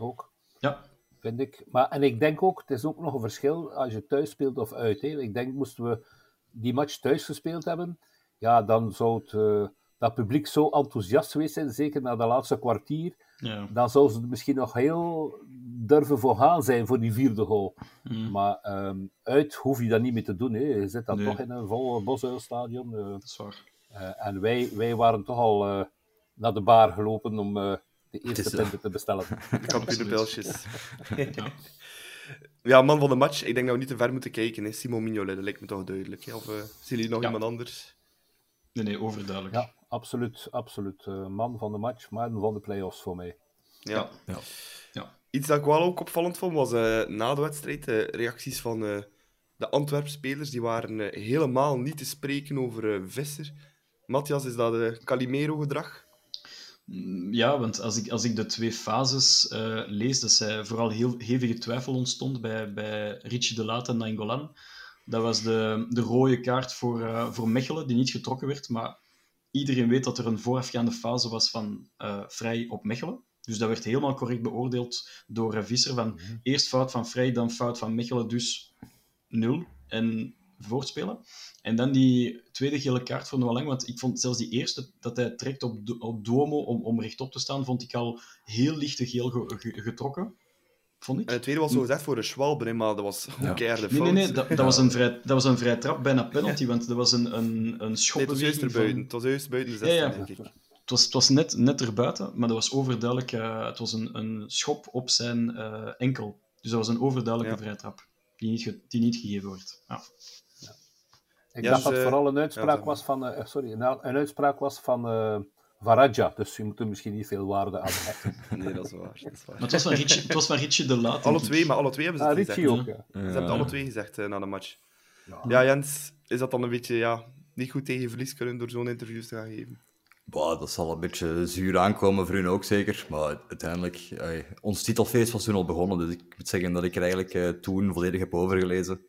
ook, Ja, vind ik. Maar, en ik denk ook, het is ook nog een verschil als je thuis speelt of uit. Hè? Ik denk, moesten we die match thuis gespeeld hebben, ja, dan zou het, eh, dat publiek zo enthousiast geweest zijn, zeker na de laatste kwartier, ja. dan zou ze er misschien nog heel durven voor gaan zijn voor die vierde goal. Mm, Maar ehm, uit hoef je dat niet meer te doen. Hè. Je zit dan Nee. toch in een vol Bosuilstadion. eh, dat is waar. eh, en wij, wij waren toch al naar de bar gelopen om de eerste is, punten te bestellen. Kampioenenpijltjes. ja, man van de match. Ik denk dat we niet te ver moeten kijken. Hè. Simon Mignolet, dat lijkt me toch duidelijk. Hè. Of eh zien jullie nog Ja. iemand anders? Nee, nee, overduidelijk. Ja, absoluut. absoluut. Eh, man van de match, man van de play-offs voor mij. Ja. Ja. Ja. Iets dat ik wel ook opvallend vond, was eh, na de wedstrijd de reacties van eh, de Antwerp-spelers. Die waren helemaal niet te spreken over eh, Visser. Matthias, is dat uh, Calimero-gedrag? Mm, Ja, want als ik, als ik de twee fases eh, lees, dat zij vooral heel hevige twijfel ontstond bij, bij Richie de Laat en Nainggolan. Dat was de, de rode kaart voor, eh, voor Mechelen, die niet getrokken werd. Maar iedereen weet dat er een voorafgaande fase was van eh, vrij op Mechelen. Dus dat werd helemaal correct beoordeeld door Visser. Van eerst fout van Vrij, dan fout van Mechelen, dus nul. En voortspelen. En dan die tweede gele kaart voor Noah Lang, want ik vond zelfs die eerste, dat hij trekt op, Do- op Duomo om, om rechtop te staan, vond ik al heel lichte geel ge- ge- getrokken. Vond ik. En het tweede was zo gezegd voor de Schwalbe, maar dat was Ja. een keiharde Nee, fout. nee, nee, dat, dat, was een vrij, dat was een vrij trap, bijna penalty, want dat was een, een, een Nee, het was van... Het was juist buiten de Ja, 16, ja. denk ik. Het was, het was net, net erbuiten, maar dat was overduidelijk... eh, het was een, een schop op zijn eh, enkel. Dus dat was een overduidelijke Ja. vrije trap, die niet, ge- die niet gegeven wordt. Ja. Ik Ja, dacht dus, dat het vooral een uitspraak was van, eh, sorry, een, een uitspraak was van eh Varadja. Dus je moet er misschien niet veel waarde aan hechten. Nee, dat is waar. Dat is waar. Maar het was van Richie, het was van Richie de Laat. Alle twee, maar alle twee hebben ze Ah, gezegd. ook, ja. Ze hebben het alle twee gezegd eh, na de match. Ja. Ja, Jens, is dat dan een beetje ja, niet goed tegen je verlies kunnen door zo'n interviews te gaan geven? Bah, dat zal een beetje zuur aankomen voor hun ook zeker. Maar uiteindelijk, ons titelfeest was toen al begonnen. Dus ik moet zeggen dat ik er eigenlijk toen volledig heb overgelezen.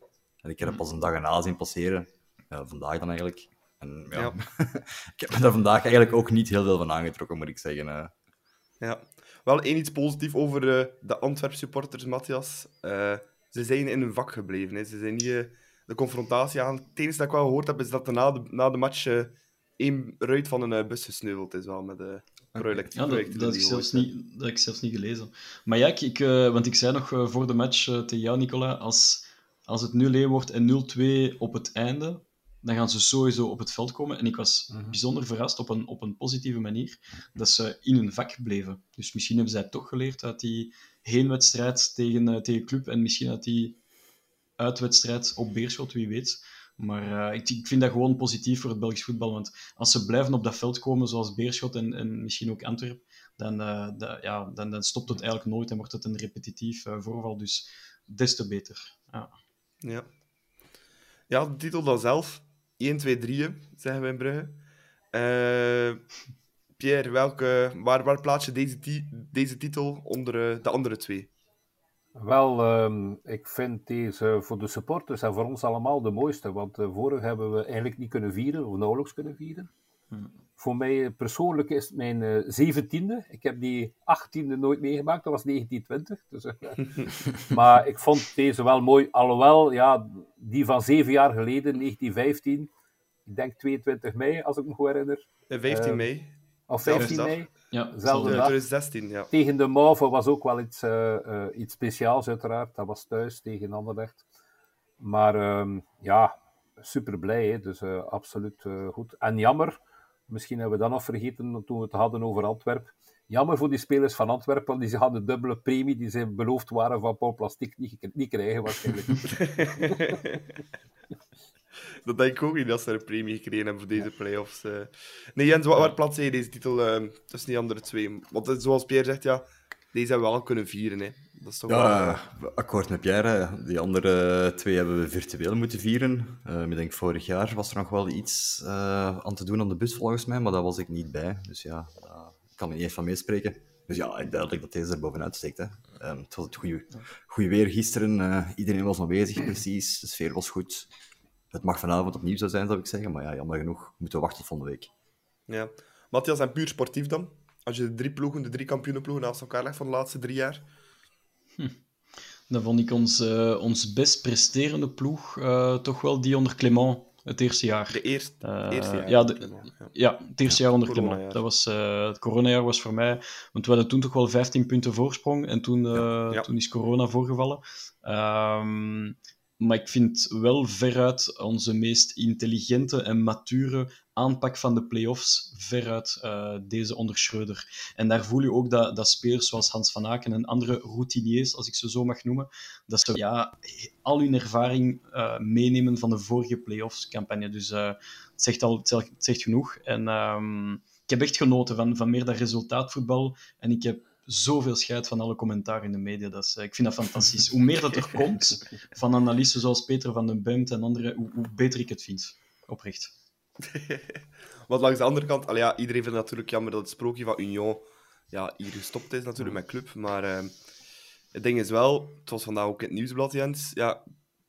En ik heb het pas een dag erna zien passeren. Ja, vandaag dan eigenlijk. En ja, Ja. ik heb me daar vandaag eigenlijk ook niet heel veel van aangetrokken, moet ik zeggen. eh. Ja. Wel één iets positief over eh, de Antwerp-supporters, Matthias. Eh, ze zijn in hun vak gebleven. Hè. Ze zijn niet eh, de confrontatie aan. Het enige dat ik wel gehoord heb, is dat er na de, na de match eh, één ruit van een eh, bus gesneuveld is. Wel, met, eh project, Ja, dat, die ik zelfs niet, dat heb ik zelfs niet gelezen. Maar ja, ik, ik, eh, want ik zei nog eh, voor de match eh, tegen jou, Nicola, als, als het 0-1 wordt en 0-2 op het einde, dan gaan ze sowieso op het veld komen. En ik was bijzonder verrast op een, op een positieve manier dat ze in hun vak bleven. Dus misschien hebben zij toch geleerd uit die heenwedstrijd tegen, eh, tegen Club en misschien uit die uitwedstrijd op Beerschot, wie weet. Maar eh, ik, ik vind dat gewoon positief voor het Belgisch voetbal. Want als ze blijven op dat veld komen, zoals Beerschot en, en misschien ook Antwerp, dan, eh, ja, dan, dan stopt het eigenlijk nooit en wordt het een repetitief voorval. Dus des te beter. Ja. Ja. Ja, de titel dan zelf. 1, 2, 3, zeggen we in Brugge. Eh, Pierre, welke, waar, waar plaats je deze, ti- deze titel onder eh, de andere twee? Wel, ehm, ik vind deze voor de supporters en voor ons allemaal de mooiste. Want uh, vorig hebben we eigenlijk niet kunnen vieren, of nauwelijks kunnen vieren. Hmm. Voor mij persoonlijk is het mijn uh, zeventiende. Ik heb die achttiende nooit meegemaakt, dat was 1920. Dus, uh, maar ik vond deze wel mooi. Alhoewel, ja, die van zeven jaar geleden, 1915, ik denk 22 mei, als ik me goed herinner. 15 mei. Of 15 mei. Ja, Zelfde Ja, dag. 2016, ja. Tegen de Mauve was ook wel iets, eh, eh, iets speciaals, uiteraard. Dat was thuis tegen Anderlecht. Maar ehm, ja, super blij. Hè? Dus eh, absoluut eh, goed. En jammer, misschien hebben we dat nog vergeten toen we het hadden over Antwerpen. Jammer voor die spelers van Antwerpen, want die hadden de dubbele premie die ze beloofd waren van Paul Plastic niet, niet krijgen waarschijnlijk. Dat denk ik ook niet dat ze een premie gekregen hebben voor deze play-offs. eh. Nee, Jens, waar, waar plaats jij deze titel eh, tussen die andere twee? Want eh, zoals Pierre zegt, ja, deze hebben we wel kunnen vieren. Hè. Dat is toch wel, Ja, eh, eh, akkoord met Pierre. hè. Die andere twee hebben we virtueel moeten vieren. Eh, ik denk vorig jaar was er nog wel iets eh, aan te doen aan de bus volgens mij, maar daar was ik niet bij. Dus ja, daar kan ik niet echt van meespreken. Dus ja, duidelijk dat deze er bovenuit steekt. Hè. Ehm, het was het goede, goede weer gisteren. eh, iedereen was aanwezig, precies. De sfeer was goed. Het mag vanavond opnieuw zo zijn, zou ik zeggen. Maar ja, jammer genoeg moeten we wachten tot volgende week. ja. Matthias, en puur sportief dan? Als je de drie ploegen, de drie kampioenenploegen naast elkaar legt van de laatste drie jaar? Dan vond ik ons, eh, ons best presterende ploeg eh, toch wel die onder Clément het eerste jaar. De eerste, Eh, eerste jaar. ja, de- Ja. Ja, het eerste jaar onder. Clément. Dat was, eh, het coronajaar was voor mij... Want we hadden toen toch wel 15 punten voorsprong. En toen, eh, Ja. toen is corona voorgevallen. Ehm, maar ik vind wel veruit onze meest intelligente en mature aanpak van de play-offs veruit eh, deze onder Schreuder. En daar voel je ook dat, dat spelers zoals Hans van Aken en andere routiniers, als ik ze zo mag noemen, dat ze ja, al hun ervaring eh, meenemen van de vorige play-offs campagne. Dus eh, het, zegt al, het zegt genoeg. En ehm, ik heb echt genoten van, van meer dat resultaatvoetbal. En ik heb zoveel scheid van alle commentaar in de media. Dat is, ik vind dat fantastisch. Hoe meer dat er komt van analisten zoals Peter van den Bemt en anderen, hoe, hoe beter ik het vind. Oprecht. Want langs de andere kant, allee, ja, iedereen vindt het natuurlijk jammer dat het sprookje van Union ja, hier gestopt is natuurlijk met club. Maar eh, het ding is wel, het was vandaag ook in het nieuwsblad, Jens. Ja,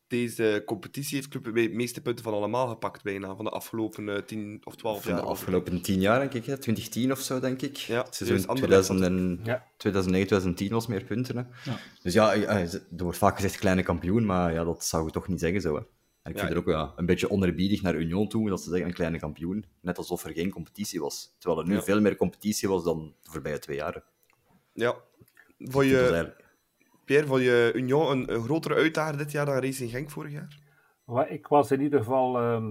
deze competitie heeft club de meeste punten van allemaal gepakt bijna. Van de afgelopen eh, 10 of 12 Van jaar. de afgelopen tien jaar, denk ik. Hè? 2010 of zo, denk ik. Ja, Het seizoen dus Anderlecht 2000 en... Ja. 2009, 2010 was meer punten. Hè? Ja. Dus ja, eh, eh, er wordt vaak gezegd kleine kampioen, maar ja, dat zou je toch niet zeggen zo. Hè? En ik Ja, vind het ook ja, een beetje onerbiedig naar Union toe dat ze zeggen een kleine kampioen. Net alsof er geen competitie was. Terwijl er nu Ja. veel meer competitie was dan de voorbije twee jaren. Ja. Ik dat je, Pierre, vond je Union een, een grotere uitdager dit jaar dan Racing Genk vorig jaar? Maar ik was in ieder geval. ehm,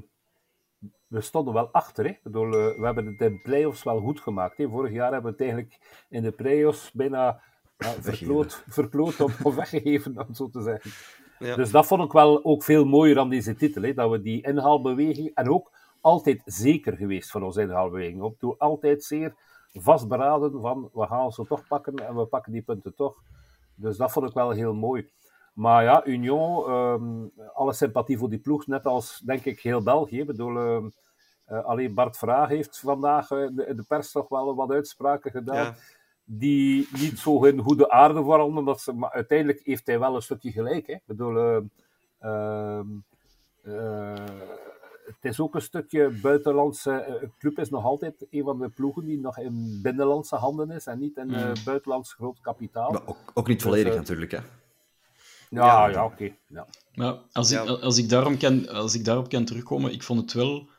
we stonden wel achter. Hè? Ik bedoel, eh, we hebben het in de play-offs wel goed gemaakt. Hè? Vorig jaar hebben we het eigenlijk in de play-offs bijna ja, verkloot, verkloot of, of weggegeven, om zo te zeggen. Ja. Dus dat vond ik wel ook veel mooier aan deze titel. Hè? Dat we die inhaalbeweging. En ook altijd zeker geweest van onze inhaalbeweging. Op toe altijd zeer vastberaden van we gaan ze toch pakken en we pakken die punten toch. Dus dat vond ik wel heel mooi. Maar ja, Union, ehm, alle sympathie voor die ploeg, net als denk ik heel België. Ik bedoel, ehm, eh, alleen Bart Vraag heeft vandaag eh, de, de pers toch wel wat uitspraken gedaan. Ja. Die niet zo in goede aarde veranderen. Dat ze, maar uiteindelijk heeft hij wel een stukje gelijk. Hè. Ik bedoel, ehm, ehm, eh, het is ook een stukje buitenlandse. eh, Het club is nog altijd een van de ploegen die nog in binnenlandse handen is en niet in eh, Mm. buitenlands groot kapitaal. Maar ook, ook niet volledig eh, natuurlijk. Hè? ja, ja, oké. Ja. Maar als, Ja. ik, als, ik daarom kan, als ik daarop kan terugkomen, ik vond het wel...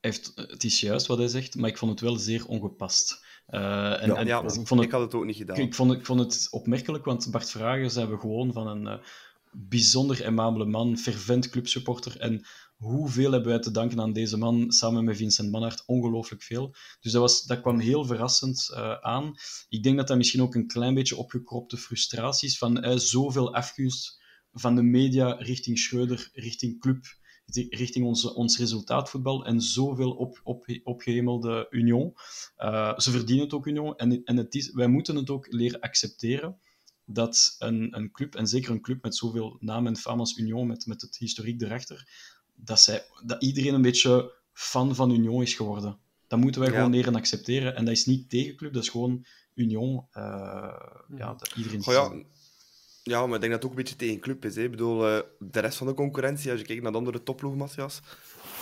Heeft, het is juist wat hij zegt, maar ik vond het wel zeer ongepast. Eh, en, Ja, en Ja, ik, vond het, ik had het ook niet gedaan. ik, vond, ik vond het opmerkelijk, want Bart Vragen zijn we gewoon van een eh, bijzonder aimabele man, fervent clubsupporter. En hoeveel hebben wij te danken aan deze man, samen met Vincent Manhart, ongelooflijk veel. Dus dat, was, dat kwam heel verrassend eh, aan. Ik denk dat dat misschien ook een klein beetje opgekropte frustratie is van eh, zoveel afgunst van de media richting Schreuder, richting club, richting onze, ons resultaatvoetbal en zoveel op, op, opgehemelde Union. Uh, ze verdienen het ook, Union. En, en het is, wij moeten het ook leren accepteren dat een, een club, en zeker een club met zoveel naam en faam als Union, met, met het historiek erachter, dat, zij, dat iedereen een beetje fan van Union is geworden. Dat moeten wij Ja. gewoon leren accepteren. En dat is niet tegen club, dat is gewoon Union. Uh, ja, dat iedereen Goh, ja, Ja, maar ik denk dat het ook een beetje tegen club is. Hè. Ik bedoel, eh, de rest van de concurrentie, als je kijkt naar de andere topploeg, Matthias,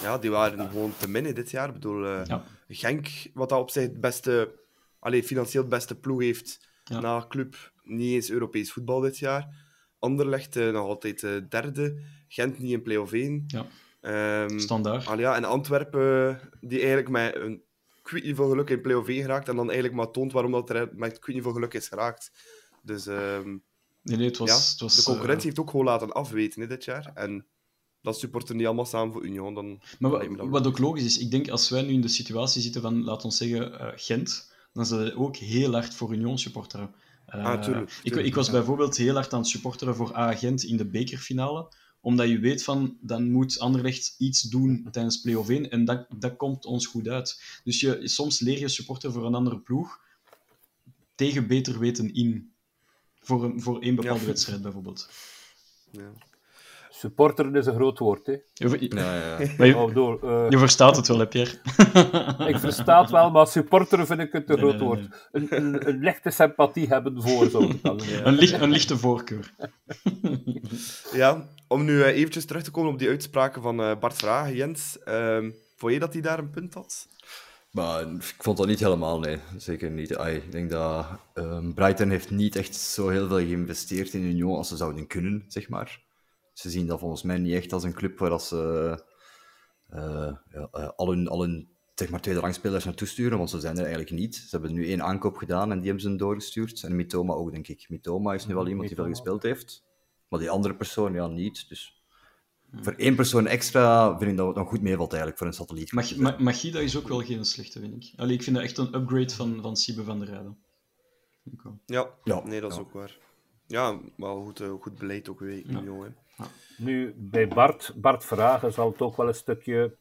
ja, die waren gewoon te min hè, dit jaar. Ik bedoel, eh, Ja. Genk, wat dat op zich het beste, allee, financieel het beste ploeg heeft Ja. na club, niet eens Europees voetbal dit jaar. Anderlecht eh, nog altijd eh, derde. Gent niet in play-off 1. Ja. Ehm, Standaard. Al ja, en Antwerpen, die eigenlijk met een ik veel geluk in play-off 1 geraakt en dan eigenlijk maar toont waarom dat er met ik veel geluk is geraakt. Dus ehm, Nee, nee, het was... ja, het was de concurrentie eh, heeft ook gewoon laten afweten hè, dit jaar. En dat supporten die allemaal samen voor Union. Dan Maar wat, ook logisch is, ik denk als wij nu in de situatie zitten van, laat ons zeggen, eh, Gent, dan zullen we ook heel hard voor Union supporteren. Eh, Ah, tuurlijk, ik, tuurlijk, ik was ja. bijvoorbeeld heel hard aan het supporteren voor A Gent in de bekerfinale, omdat je weet van, dan moet Anderlecht iets doen tijdens play-off 1 en dat, dat komt ons goed uit. Dus je, soms leer je supporter voor een andere ploeg tegen beter weten in. Voor, een, voor één bepaalde Ja. wedstrijd bijvoorbeeld. ja. Supporteren is een groot woord, hè. Je, je- Ja, ja. maar je, Oh, door, eh, je verstaat het wel, hè, Pierre? Ik versta het wel, maar supporteren vind ik een te Nee, groot nee, nee, woord. Een, een, een lichte sympathie hebben voor, zou ik dan zeggen. Een, licht, een lichte voorkeur. ja, om nu eh, eventjes terug te komen op die uitspraken van eh, Bart Vragen, Jens. ehm vond je dat hij daar een punt had? Maar ik vond dat niet helemaal, nee. Zeker niet. Ai, ik denk dat ehm, Brighton heeft niet echt zo heel veel geïnvesteerd in Union als ze zouden kunnen, zeg maar. Ze zien dat volgens mij niet echt als een club waar dat ze eh, ja, eh, al hun, al hun zeg maar, tweede rangspelers naartoe sturen, want ze zijn er eigenlijk niet. Ze hebben nu één aankoop gedaan en die hebben ze doorgestuurd. En Mitoma ook, denk ik. Mitoma is nu wel iemand die veel gespeeld heeft. Maar die andere persoon, ja, niet. Dus voor één persoon extra vind ik dat het nog goed meevalt eigenlijk voor een satelliet. Mag, Ma- Magida is ook wel geen slechte, vind ik. Allee, ik vind dat echt een upgrade van, van Siebe van der Rijden. Ja, Ja, nee, dat is ja. ook waar. Ja, maar goed, eh, goed beleid ook weer, Ja. Union. Hè. Nu, bij Bart, Bart Vragen zal het ook wel een stukje...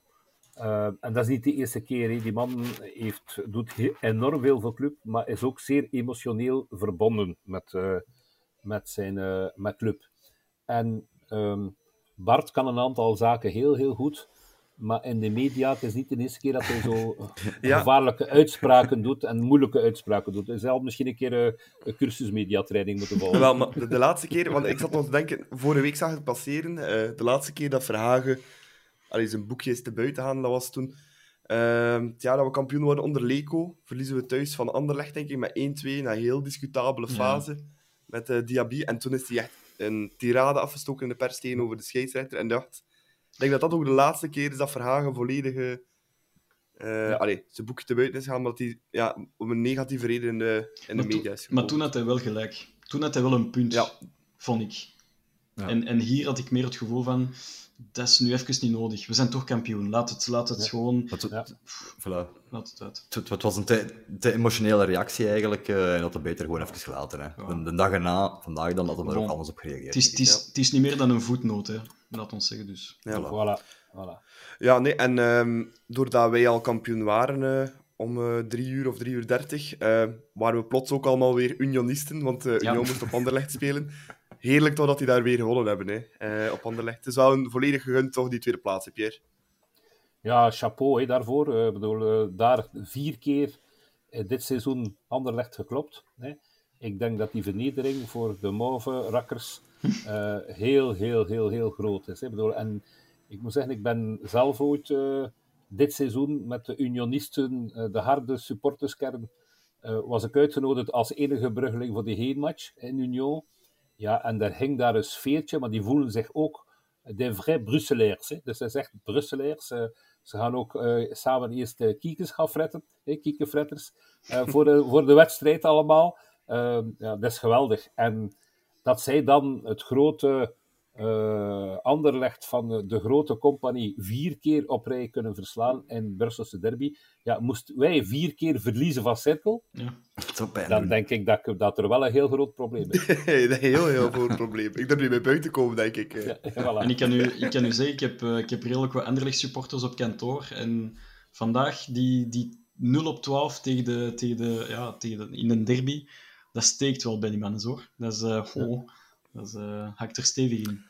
eh, en dat is niet de eerste keer. Die man heeft, doet enorm veel voor club, maar is ook zeer emotioneel verbonden met, eh, met zijn met club. En ehm, Bart kan een aantal zaken heel, heel goed. Maar in de media, het is niet de eerste keer dat hij zo Ja. gevaarlijke uitspraken doet en moeilijke uitspraken doet. Hij zal misschien een keer eh, een cursus mediatraining moeten volgen. Wel, maar de, de laatste keer, want ik zat nog te denken, vorige week zag ik het passeren. eh, de laatste keer dat Verhagen allee, zijn boekje is te buiten gaan, dat was toen. ehm, het jaar dat we kampioen worden onder Leco, verliezen we thuis van Anderlecht, denk ik, met 1-2 na een heel discutabele Ja. fase met eh Diaby. En toen is hij echt een tirade afgestoken in de pers tegenover de scheidsrechter. En dacht, ik denk dat dat ook de laatste keer is dat Verhagen volledige. eh allee, zijn boekje te buiten is gegaan, omdat hij ja, om een negatieve reden in de, in de Maar, media toen- is gekomen. maar toen had hij wel gelijk. Toen had hij wel een punt, Ja. vond ik. Ja. En, en hier had ik meer het gevoel van, dat is nu even niet nodig. We zijn toch kampioen. Laat het, laat het Ja. gewoon... Het, Ja. voilà. Laat het uit. Het, het was een te, te emotionele reactie eigenlijk, eh, en dat het beter gewoon even gelaten. Hè. Ja. De, de dag erna, vandaag dan, hadden we er ook anders op gereageerd. Het is, het, is, het is niet meer dan een voetnoot, hè. laat ons zeggen. Dus. Ja. Voilà, voilà. Ja, nee, en ehm, doordat wij al kampioen waren eh, om eh, drie uur of drie uur dertig, eh, waren we plots ook allemaal weer unionisten, want eh Ja. Union moest op Anderlecht spelen. Heerlijk toch dat die daar weer gewonnen hebben, hè, eh, op Anderlecht. Het is wel een volledig gegund, toch, die tweede plaats, Pierre? Ja, chapeau hè, daarvoor. Eh, Ik bedoel, eh, daar vier keer dit seizoen Anderlecht geklopt. Hè. Ik denk dat die vernedering voor de mauve rakkers heel, heel, heel, heel groot is. Hè. Ik bedoel, en ik moet zeggen, ik ben zelf ooit dit seizoen met de unionisten, de harde supporterskern, was ik uitgenodigd als enige bruggeling voor die heenmatch in Union. Ja, en daar hing daar een sfeertje, maar die voelen zich ook de vrais Brusselaars. Hè. Dus dat is echt Brusselaars. eh, ze gaan ook eh, samen eerst de kiekers gaan fretten, hè, kiekenfretters, eh, voor, de, voor de wedstrijd allemaal. Eh, ja, dat is geweldig. En dat zij dan het grote eh Anderlecht van de, de grote compagnie vier keer op rij kunnen verslaan in Brusselse derby. Ja, moesten wij vier keer verliezen van Cirkel, Ja. Dan doen. denk ik dat, dat er wel een heel groot probleem is. een heel, heel groot probleem. Ik durf niet meer buiten komen, denk ik. Ja, voilà. En ik kan, u, ik kan u zeggen, ik heb, eh, ik heb redelijk wat Anderlecht supporters op kantoor. En vandaag, die, die 0 op 12 tegen de, tegen de, ja, tegen de, in een derby, dat steekt wel bij die mannen, hoor. Dat is, eh oh, dat is, eh, hakt er stevig in.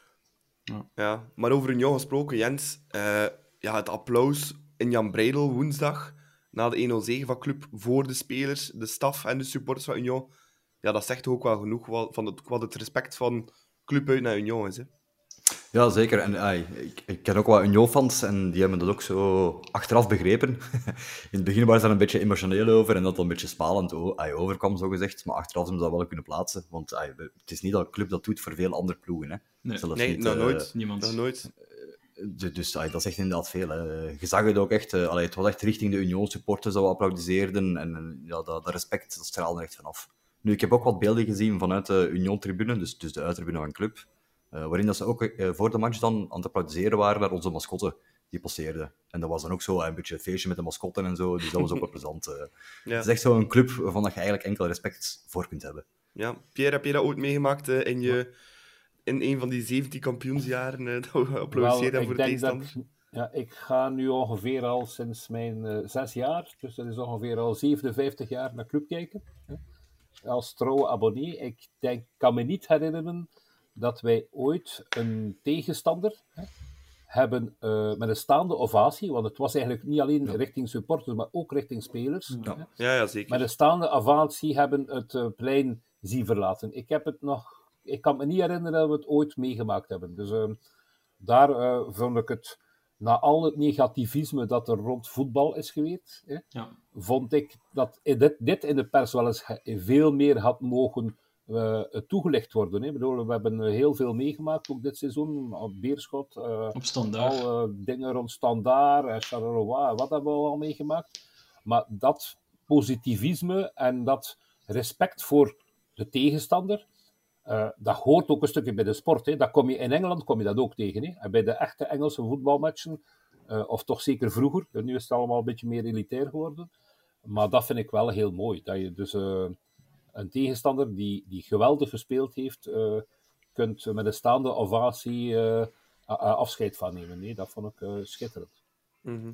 Ja, maar over Union gesproken, Jens. eh, ja, het applaus in Jan Breidel woensdag, na de 1-0 zege van club, voor de spelers, de staf en de supporters van Union. ja, dat zegt ook wel genoeg wat, van het, wat het respect van club uit naar Union is. Hè? Ja, zeker. En ai, ik, ik ken ook wat Union-fans en die hebben dat ook zo achteraf begrepen. In het begin waren ze daar een beetje emotioneel over en dat het een beetje spalend ai, overkwam, zo gezegd. Maar achteraf hebben ze dat wel kunnen plaatsen. Want het is niet dat een club dat doet voor veel andere ploegen. Hè. Nee. Zelfs Nee, niet, nog eh, nooit. niemand. Nog nooit. Du- Dus dat is echt inderdaad veel. Hè. Je zag het ook echt. eh, allee, het was echt richting de Union-supporters dat we applaudisseerden. En eh, ja, dat, dat respect dat straalde er echt vanaf. Nu, ik heb ook wat beelden gezien vanuit de Union-tribune, dus, dus de uittribune van de club. Eh, waarin dat ze ook eh, voor de match dan aan het applaudisseren waren naar onze mascotte die passeerde. En dat was dan ook zo een beetje een feestje met de mascotten en zo. Dus dat was ook wel plezant. eh. Ja. Het is echt zo'n club waarvan dat je eigenlijk enkel respect voor kunt hebben. Ja. Pierre, heb je dat ooit meegemaakt in, je, in een van die 17 kampioensjaren eh, dat we Wel, applaudisseerd hebben ik voor de denk dat tegenstander? ja, ik ga nu ongeveer al sinds mijn zes jaar, dus dat is ongeveer al 57 jaar naar club kijken. Hè. Als trouwe abonnee. Ik denk, kan me niet herinneren dat wij ooit een tegenstander hè, hebben eh, met een staande ovatie, want het was eigenlijk niet alleen richting supporters, maar ook richting spelers. Ja. hè, Ja, ja, zeker. met een staande ovatie hebben het eh, plein zien verlaten. Ik heb het nog, ik kan me niet herinneren dat we het ooit meegemaakt hebben. Dus ehm, daar eh, vond ik het, na al het negativisme dat er rond voetbal is geweest, hè, Ja. vond ik dat dit, dit in de pers wel eens veel meer had mogen toegelicht worden. Hè. Bedoel, we hebben eh, heel veel meegemaakt, ook dit seizoen, op Beerschot, eh, Op standaard. al eh, dingen rond Standaard Charleroi, wat hebben we al meegemaakt. Maar dat positivisme en dat respect voor de tegenstander, eh, dat hoort ook een stukje bij de sport. Hè. Dat kom je, in Engeland kom je dat ook tegen. Hè. En bij de echte Engelse voetbalmatchen, eh, of toch zeker vroeger, nu is het allemaal een beetje meer elitair geworden. Maar dat vind ik wel heel mooi. Dat je dus eh, een tegenstander die, die geweldig gespeeld heeft, eh, kunt met een staande ovatie eh, afscheid van nemen. Nee, dat vond ik eh, schitterend. Mhm.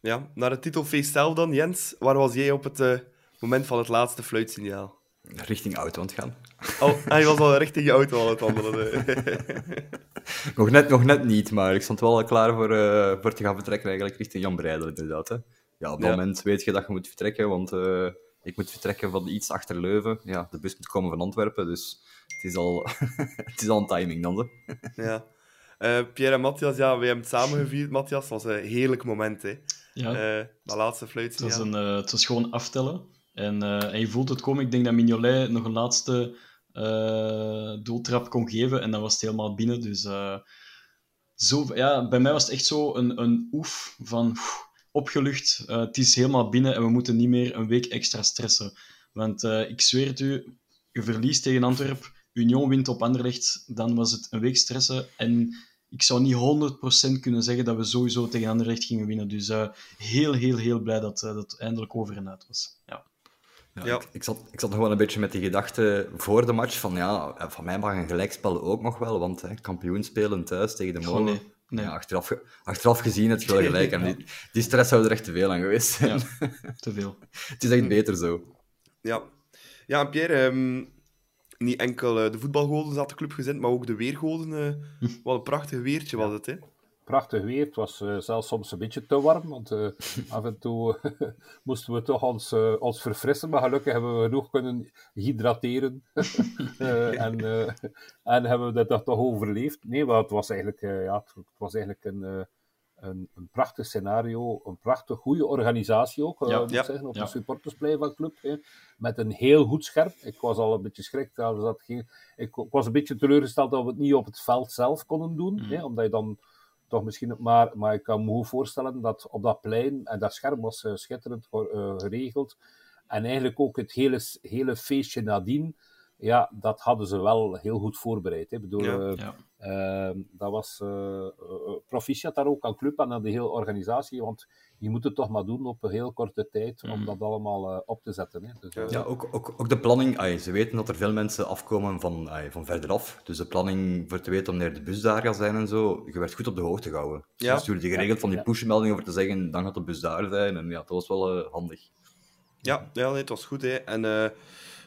Ja, naar het titelfeest zelf dan, Jens. Waar was jij op het moment van het laatste fluitsignaal? Richting auto aan het gaan. Oh, hij was al richting je auto aan het wandelen. Nog net, nog net niet, maar ik stond wel klaar voor, eh, voor te gaan vertrekken, eigenlijk richting Jan Breidel, inderdaad. Hè. Ja, op dat Ja. moment weet je dat je moet vertrekken, want eh, ik moet vertrekken van iets achter Leuven. Ja, de bus moet komen van Antwerpen, dus het is al, het is al een timing dan. Hè. ja. Eh, Pierre en Matthias, ja, we hebben het samen gevierd. Matthias, het was een heerlijk moment, hè. ja. Eh, dat laatste Het was, een, eh, het was gewoon aftellen. En, eh, en je voelt het komen. Ik denk dat Mignolet nog een laatste eh, doeltrap kon geven. En dan was het helemaal binnen. Dus eh, zo, ja, bij mij was het echt zo een, een oef van oef, opgelucht. Eh, het is helemaal binnen en we moeten niet meer een week extra stressen. Want eh, ik zweer het u, je verliest tegen Antwerpen, Union wint op Anderlecht, dan was het een week stressen. En ik zou niet 100% kunnen zeggen dat we sowieso tegen Anderlecht gingen winnen. Dus eh, heel, heel, heel blij dat eh, dat eindelijk over en uit was. Ja. Ja, Ja. Ik, ik, zat, ik zat nog wel een beetje met die gedachte voor de match van ja, van mij mag een gelijkspel ook nog wel, want hè, kampioen spelen thuis tegen de Molen. Nee. Ja, achteraf, achteraf gezien het wel gelijk. En die, die stress zou er echt te veel aan geweest zijn. Ja, te veel. het is echt beter zo. Ja. Ja, en Pierre, ehm, niet enkel eh, de voetbalgoden zat de club gezend, maar ook de weergoden. eh wat een prachtig weertje was het, hè. Prachtig weer. Het was eh, zelfs soms een beetje te warm, want eh, af en toe moesten we toch ons, eh, ons verfrissen. Maar gelukkig hebben we genoeg kunnen hydrateren. En, en hebben we dat toch overleefd. Nee, maar het was eigenlijk, ja, het, was eigenlijk een, een, een prachtig scenario. Een prachtig goede organisatie ook, Ja, moet ja, zeggen, op ja. de supportersplein van club. hè. Met een heel goed scherp. Ik was al een beetje schrik. dat dat geen, ik, ik was een beetje teleurgesteld dat we het niet op het veld zelf konden doen. Mhm. hè, omdat je dan toch misschien... Maar, maar ik kan me goed voorstellen dat op dat plein, en dat scherm was eh, schitterend eh, geregeld, en eigenlijk ook het hele, hele feestje nadien, ja, dat hadden ze wel heel goed voorbereid. Hè. Ik bedoel, Ja, eh, Ja. Ehm, dat was uh, proficiat daar ook aan club en aan de hele organisatie, want je moet het toch maar doen op een heel korte tijd om Mm. dat allemaal eh, op te zetten. Hè. Dus, eh, Ja, ook, ook, ook de planning. ze weten dat er veel mensen afkomen van, ai, van verderaf. Dus de planning voor te weten wanneer de bus daar gaat zijn en zo. Je werd goed op de hoogte gehouden. Dus Ja. Stuurden die geregeld van die Ja. pushmeldingen voor te zeggen, dan gaat de bus daar zijn. En ja, dat was wel eh, handig. Ja, ja nee, het was goed. Hè. En eh,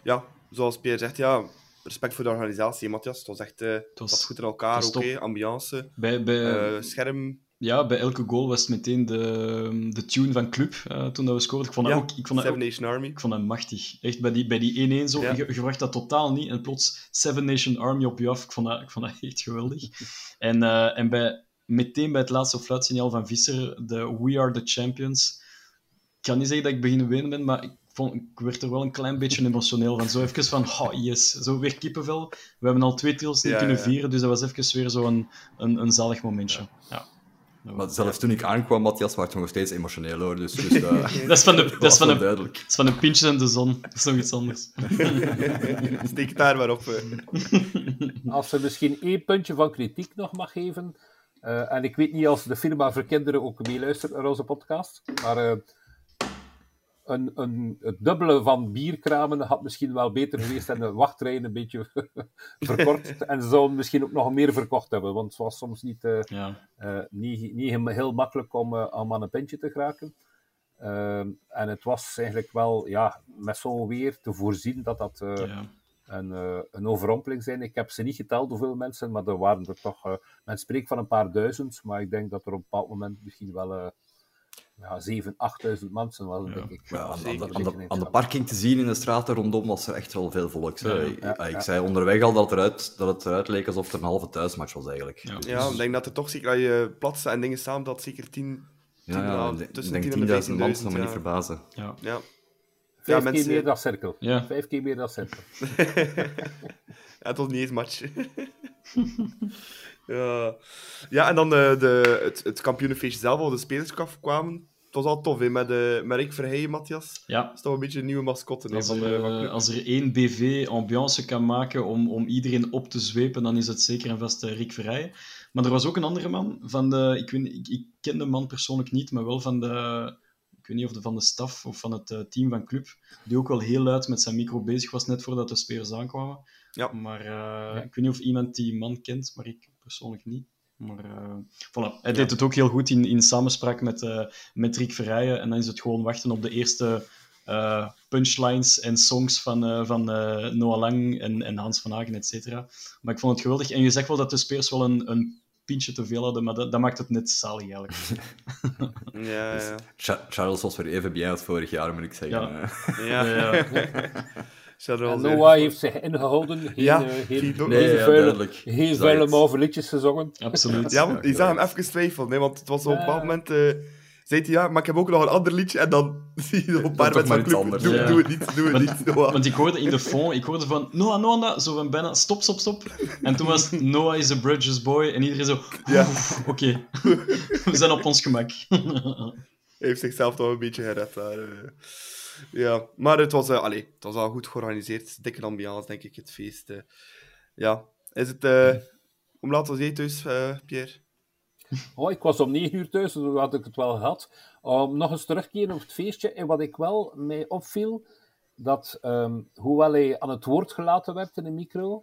ja, zoals Pierre zegt, ja, respect voor de organisatie, Matthias. Het was echt eh, het was- was goed in elkaar, oké, ambiance, Bij, bij, eh, scherm. Ja, bij elke goal was het meteen de, de tune van Club uh, toen dat we scoorden. Ik vond dat Ja, ook... Ik vond dat Seven ook Nation Army. ik vond dat machtig. Echt, bij die, bij die 1-1 zo, Ja. je, je verwacht dat totaal niet. En plots Seven Nation Army op je af. Ik vond dat, ik vond dat echt geweldig. En, eh, en bij, meteen bij het laatste fluitsignaal van Visser, de We Are The Champions. Ik kan niet zeggen dat ik beginnen wenen ben, maar ik, vond, ik werd er wel een klein beetje emotioneel van. Zo even van, oh yes, zo weer kippenvel. We hebben al twee titels niet Ja, kunnen vieren, dus dat was even weer zo'n een, een, een zalig momentje. Ja. Maar zelfs toen ik aankwam, Matthias, was ik nog steeds emotioneel hoor. Dus, dus eh, Dat is van de, dat is van de, duidelijk. dat is van de pintjes en de zon. Dat is nog iets anders. Steek het daar maar op. eh. Als er misschien één puntje van kritiek nog mag geven. eh, en ik weet niet als de firma voor kinderen ook meeluistert naar onze podcast. Maar eh, een, een, het dubbele van bierkramen had misschien wel beter geweest en de wachtrijen een beetje verkort. En ze zouden misschien ook nog meer verkocht hebben. Want het was soms niet, eh, Ja. eh, niet, niet heel- makkelijk om, om aan een pintje te geraken. En het was eigenlijk wel ja, met zo'n weer te voorzien dat dat ja. een, een overrompeling zijn. Ik heb ze niet geteld hoeveel mensen, maar er waren er toch. men spreekt van een paar duizend, maar ik denk dat er op een bepaald moment misschien wel ja, 7.000, 8.000 mensen waren, denk ik. Ja, aan, aan de, aan, de, aan parking te zien in de straten rondom was er echt wel veel volk. Ja, ik, ja, ik ja. zei onderweg al dat, het eruit, dat het eruit leek alsof het een halve thuismatch was eigenlijk. Ja. Dus- Ja, ik denk dat er toch zeker, als je plaatsen en dingen samen, dat zeker 10. ja, tien, ja, nou, ik denk- tussen ik denk 10.000 en 10.000 man, zou me niet verbazen. Ja. Ja. Vijf Ja, keer mensen- meer dan cirkel. Ja. Vijf keer meer dan cirkel. Ja, het was niet eens match. ja. ja, en dan de, de, het, het kampioenenfeestje zelf, waar de spelers kwamen. Het was al tof, hè, met, uh, met Rick Verheijen, Matthias. ja. Dat is toch een beetje een nieuwe mascotte. hè, Als van, er, eh, van eh, als er één BV ambiance kan maken om, om iedereen op te zwepen, dan is het zeker en vast Rick Verrijen. Maar er was ook een andere man van de... Ik, weet, ik, ik ken de man persoonlijk niet, maar wel van de... Ik weet niet of de, van de staf of van het team van Club, die ook wel heel luid met zijn micro bezig was, net voordat de spelers aankwamen. Ja. Maar eh, ik weet niet of iemand die man kent, maar ik persoonlijk niet. Maar eh, voilà. hij deed het ook heel goed in, in samenspraak met, eh, met Rick Verrijen. En dan is het gewoon wachten op de eerste eh, punchlines en songs van, eh, van eh, Noah Lang en, en Hans van Hagen, et cetera. Maar ik vond het geweldig. En je zegt wel dat de spelers wel een, een pintje te veel hadden, maar dat, dat maakt het net zalig eigenlijk. Ja, ja. Cha- Charles was weer even blij als vorig jaar, moet ik zeggen. Ja. ja. Ja. Eh, Noah heeft zich ingehouden. Geen, Ja, eh, geen geen, do- Nee, geen ja, vuile, duidelijk. geen Zag vuile mauve liedjes gezongen. Absoluut. Ja, want je zag hem even twijfelen, hè, want het was op een bepaald moment... eh zei hij, ja, maar ik heb ook nog een ander liedje. En dan zie je nog een paar mensen maar van iets club. anders. Doe, Ja. doe het niet, doe het Want- niet, Noah. Want ik hoorde in de fond, ik hoorde van Noah, Noah, Noah, zo van bijna stop, stop, stop. En toen was Noah is a Bridges boy en iedereen zo, Ja. oké, we zijn op ons gemak. Hij heeft zichzelf toch een beetje gered daar. Ja, maar het was, eh allee, het was al goed georganiseerd. Dikke ambiance, denk ik, het feest. eh. Ja, is het... eh hoe laat was jij thuis, Pierre? Oh, ik was om 9 uur thuis, dus had ik het wel gehad. Om nog eens terug te keren op het feestje. En wat ik wel mij opviel, dat ehm, hoewel hij aan het woord gelaten werd in de micro,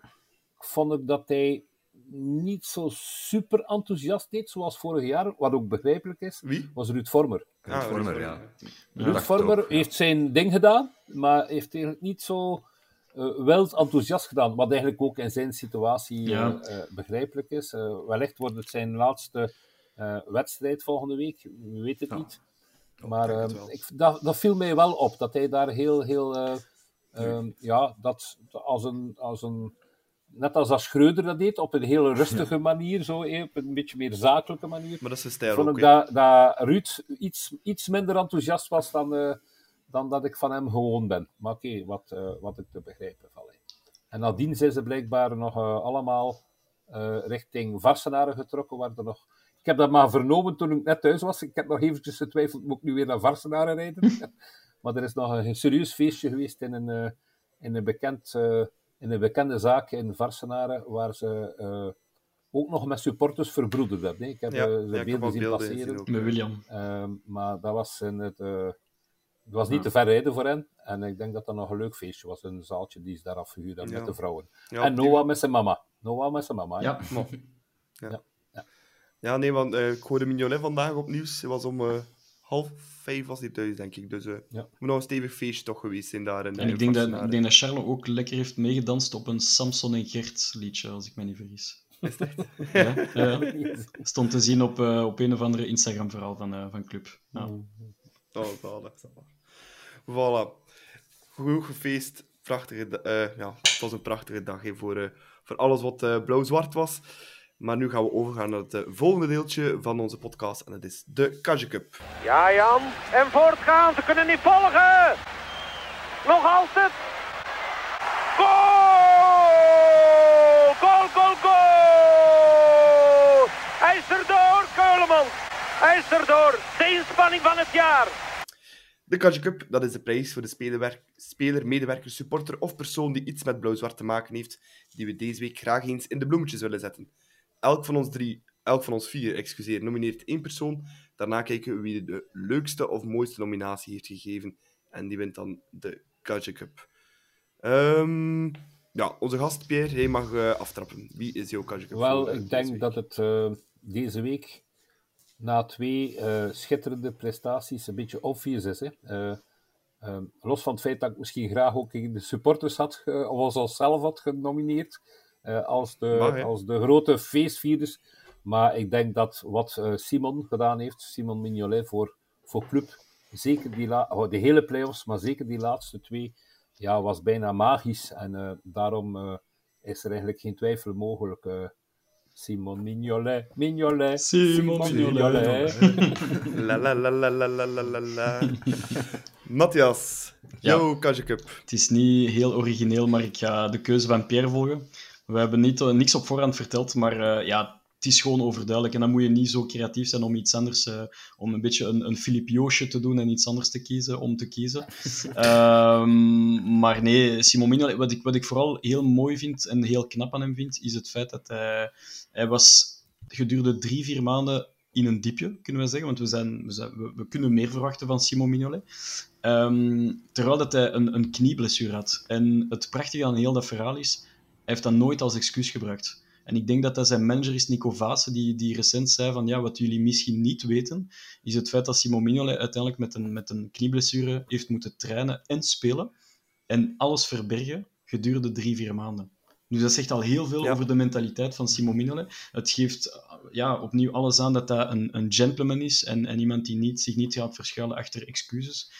vond ik dat hij niet zo super enthousiast deed, zoals vorig jaar, wat ook begrijpelijk is, Wie? was Ruud Vormer. Ah, Vormer, Ruud ja. Ruud Vormer heeft zijn ding gedaan, maar heeft eigenlijk niet zo eh wild enthousiast gedaan. Wat eigenlijk ook in zijn situatie eh, Ja. eh, begrijpelijk is. Eh, wellicht wordt het zijn laatste eh, wedstrijd volgende week, we weten het niet. Maar denk het eh, wel. ik, dat, dat viel mij wel op, dat hij daar heel, heel eh, ehm, ja, dat als een, als een, net als als Schreuder dat deed, op een hele rustige manier, zo, eh, op een beetje meer zakelijke manier Maar dat is stijl vond ook, ik dat, dat Ruud iets, iets minder enthousiast was dan, eh, dan dat ik van hem gewoon ben. Maar oké, wat, eh, wat ik te begrijpen val. En nadien zijn ze blijkbaar nog allemaal richting Varsenaren getrokken, waar er nog... Ik heb dat maar vernomen toen ik net thuis was. Ik heb nog eventjes getwijfeld, moet ik nu weer naar Varsenaren rijden? maar er is nog een serieus feestje geweest in een, in een, bekend, in een bekende zaak in Varsenaren, waar ze eh, ook nog met supporters verbroederd hebben. hè. Ik heb Ja, eh, ja, de ik heb beelden zien beelden passeren. Met William. Ehm, maar dat was, in het, eh, het was niet te ver rijden voor hen. En ik denk dat dat nog een leuk feestje was. Een zaaltje die ze daar afgehuurd hebben Ja. met de vrouwen. Ja, en die- Noah met zijn mama. Noah met zijn mama. hè. Ja, Ja, nee, want ik hoorde Mignonet vandaag op nieuws. Hij was om eh, half vijf was hij thuis, denk ik. Dus eh Ja. moet nog een stevig feestje toch geweest zijn daar. In, en ik denk, dat, ik denk dat Charles ook lekker heeft meegedanst op een Samson en Gert liedje, als ik me niet vergis. Is het echt? Ja, ja. Stond te zien op, eh, op een of andere Instagram-verhaal van, eh, van Club. Ja. Oh, zalig, zalig. Voilà. Goed gefeest. Prachtige, eh, ja, het was een prachtige dag hè, voor, eh, voor alles wat eh, blauw-zwart was. Maar nu gaan we overgaan naar het eh, volgende deeltje van onze podcast. En dat is de Kaja Cup. Ja, Jan. En voortgaan, ze kunnen niet volgen. Nog altijd. Goal! Goal, goal, goal! Hij is erdoor, Keulemans. Hij is erdoor. De inspanning van het jaar. De Kaja Cup, dat is de prijs voor de speler, speler, medewerker, supporter of persoon die iets met blauw-zwart te maken heeft, die we deze week graag eens in de bloemetjes willen zetten. Elk van ons drie, elk van ons vier, excuseer, nomineert één persoon. Daarna kijken we wie de leukste of mooiste nominatie heeft gegeven. En die wint dan de Kaja Cup. Ehm, ja, onze gast Pierre, hij mag eh, aftrappen. Wie is jouw Kaja Cup? Wel, ik denk dat het eh, deze week, na twee eh, schitterende prestaties, een beetje obvious is. Hè? Eh, eh, los van het feit dat ik misschien graag ook de supporters had, of als onszelf had genomineerd, als, de, Mag, als de grote feestvierders. Maar ik denk dat wat eh, Simon gedaan heeft, Simon Mignolet voor, voor club, zeker die la- oh, de hele play-offs, maar zeker die laatste twee, ja, was bijna magisch. En eh, daarom eh, is er eigenlijk geen twijfel mogelijk. eh, Simon Mignolet, Mignolet, Simon Mignolet. La la la la la la la la la. Matthias, Ja. jouw Kaja Cup. Het is niet heel origineel, maar ik ga de keuze van Pierre volgen. We hebben niet, eh, niks op voorhand verteld, maar eh, ja, het is gewoon overduidelijk. En dan moet je niet zo creatief zijn om iets anders, eh, om een beetje een, een Filip Joosje te doen en iets anders te kiezen, om te kiezen. Ehm, maar nee, Simon Mignolet, wat ik, wat ik vooral heel mooi vind en heel knap aan hem vind, is het feit dat hij, hij was gedurende drie, vier maanden in een diepje, kunnen we zeggen. Want we, zijn, we, zijn, we, we kunnen meer verwachten van Simon Mignolet. Ehm, terwijl dat hij een, een knieblessure had. En het prachtige aan heel dat verhaal is, heeft dat nooit als excuus gebruikt. En ik denk dat dat zijn manager is, Nico Vaassen, die, die recent zei van ja, wat jullie misschien niet weten, is het feit dat Simon Mignolet uiteindelijk met een, met een knieblessure heeft moeten trainen en spelen. En alles verbergen gedurende drie, vier maanden. Dus dat zegt al heel veel Ja. over de mentaliteit van Simon Mignolet. Het geeft ja, opnieuw alles aan dat hij een, een gentleman is en, en iemand die niet, zich niet gaat verschuilen achter excuses.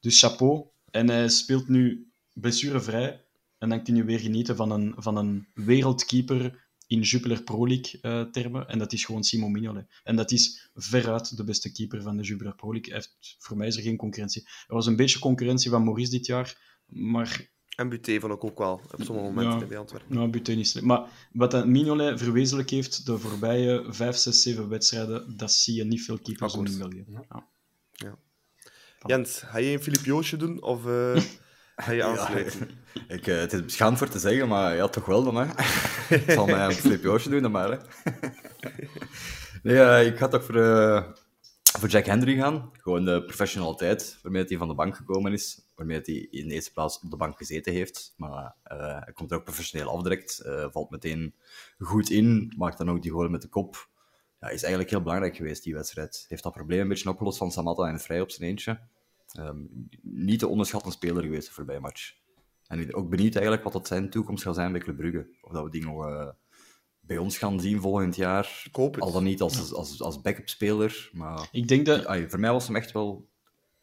Dus chapeau. En hij speelt nu blessurevrij. En dan kun je weer genieten van een, van een wereldkeeper in Jupiler Pro League eh, termen. En dat is gewoon Simon Mignolet. En dat is veruit de beste keeper van de Jupiler Pro League. Heeft, voor mij is er geen concurrentie. Er was een beetje concurrentie van Maurice dit jaar. Maar En Buté vond ik ook wel, op sommige momenten Ja. bij Antwerpen. nou, is slecht. Maar wat dat Mignolet verwezenlijk heeft de voorbije 5, 6, 7 wedstrijden, dat zie je niet veel keepers doen in. België. Ja. Jens, ga je een Filip Joosje doen of eh, ga je aansluiten? Ik, eh, het is beschaamd voor te zeggen, maar ja, toch wel dan, hè. ik zal mij een flipjoosje doen dan maar, hè. nee, eh, ik ga toch voor, eh, voor Jack Henry gaan. Gewoon de professionaliteit waarmee hij van de bank gekomen is. Waarmee hij in de eerste plaats op de bank gezeten heeft. Maar hij komt er ook professioneel af direct. eh, valt meteen goed in. Maakt dan ook die goal met de kop. Ja, is eigenlijk heel belangrijk geweest, die wedstrijd. Heeft dat probleem een beetje opgelost van Samatta en Vrij op zijn eentje. Ehm, niet te onderschatten speler geweest de voorbije match. En ik ben ook benieuwd eigenlijk wat dat zijn toekomst gaat zijn bij Club Brugge. Of dat we die nog eh, bij ons gaan zien volgend jaar. Ik hoop het. Al dan niet als, als, als backup speler. Maar Ik denk dat, voor mij was hem echt wel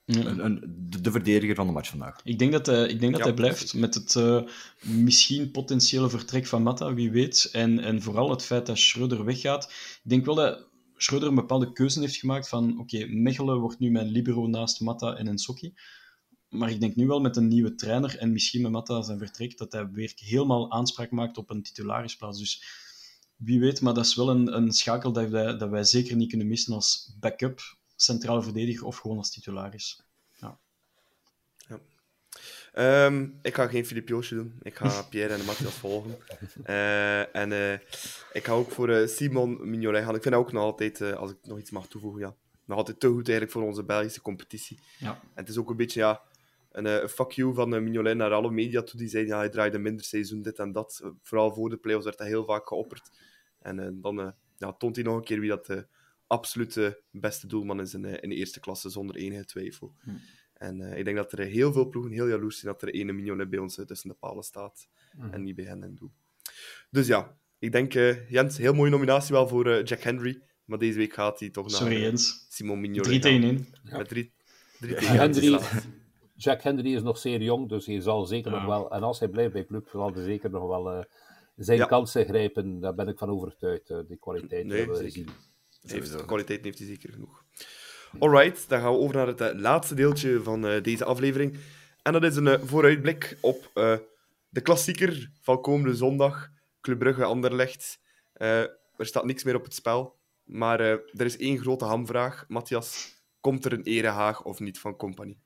een, een, de, de verdediger van de match vandaag. ik denk dat, hij, ik denk dat Ja, hij blijft precies. met het eh, misschien potentiële vertrek van Matta, wie weet. En, en vooral het feit dat Schreuder weggaat. Ik denk wel dat Schreuder een bepaalde keuze heeft gemaakt van oké, Mechelen wordt nu mijn libero naast Matta en Ensocchi. Maar ik denk nu wel met een nieuwe trainer en misschien met Matta zijn vertrek, dat hij weer helemaal aanspraak maakt op een titularisplaats. Dus wie weet, maar dat is wel een, een schakel dat wij, dat wij zeker niet kunnen missen als backup, centrale verdediger of gewoon als titularis. Ehm, ik ga geen Filip Joosje doen. Ik ga Pierre en Matthias volgen. Eh, en eh, ik ga ook voor eh, Simon Mignolet gaan. Ik vind dat ook nog altijd, als ik nog iets mag toevoegen, ja, nog altijd te goed eigenlijk voor onze Belgische competitie. Ja. En het is ook een beetje ja, een fuck you van Mignolet naar alle media toe. Die zeiden, ja, hij draaide minder seizoen, dit en dat. Vooral voor de play-offs werd dat heel vaak geopperd. En dan ja, toont hij nog een keer wie dat de absolute beste doelman is in, in de eerste klasse, zonder enige twijfel. En eh, ik denk dat er heel veel ploegen heel jaloers zijn dat er ene Mignolet bij ons eh, tussen de palen staat. En niet bij hen in doel. Dus ja, Ik denk, eh, Jens, heel mooie nominatie wel voor eh, Jack Henry. Maar deze week gaat hij toch naar Sorry eh, Jens. Simon Mignolet. 3 tegen 1. Met drie, drie Jack tegen. Henry, Jack Henry is nog zeer jong, dus hij zal zeker Ja. nog wel... En als hij blijft bij club, zal hij zeker nog wel eh, zijn Ja. kansen grijpen. Daar ben ik van overtuigd. eh, die kwaliteit Nee, zeker. Heeft, Sowieso. kwaliteit heeft hij zeker genoeg. Alright, dan gaan we over naar het eh, laatste deeltje van eh, deze aflevering. En dat is een eh, vooruitblik op de klassieker van komende zondag. Club Brugge Anderlecht. Er staat niks meer op het spel. Maar er is één grote hamvraag. Matthias, komt er een erehaag of niet van Company?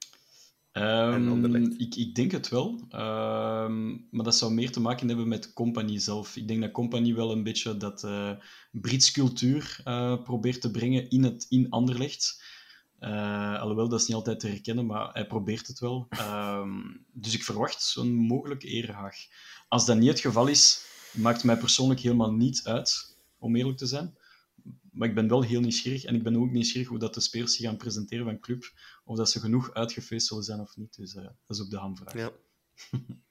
Ehm, Anderlecht. ik, ik denk het wel. Ehm, maar dat zou meer te maken hebben met Company zelf. Ik denk dat Company wel een beetje dat Brits cultuur probeert te brengen in, het, in Anderlecht. Eh, alhoewel, dat is niet altijd te herkennen, maar hij probeert het wel. Ehm, dus ik verwacht zo'n mogelijke erehaag. Als dat niet het geval is, maakt mij persoonlijk helemaal niet uit, om eerlijk te zijn. Maar ik ben wel heel nieuwsgierig. En ik ben ook nieuwsgierig hoe dat de spelers zich gaan presenteren van club. Of dat ze genoeg uitgefeest zullen zijn of niet. Dus eh, dat is ook de hamvraag. Ja.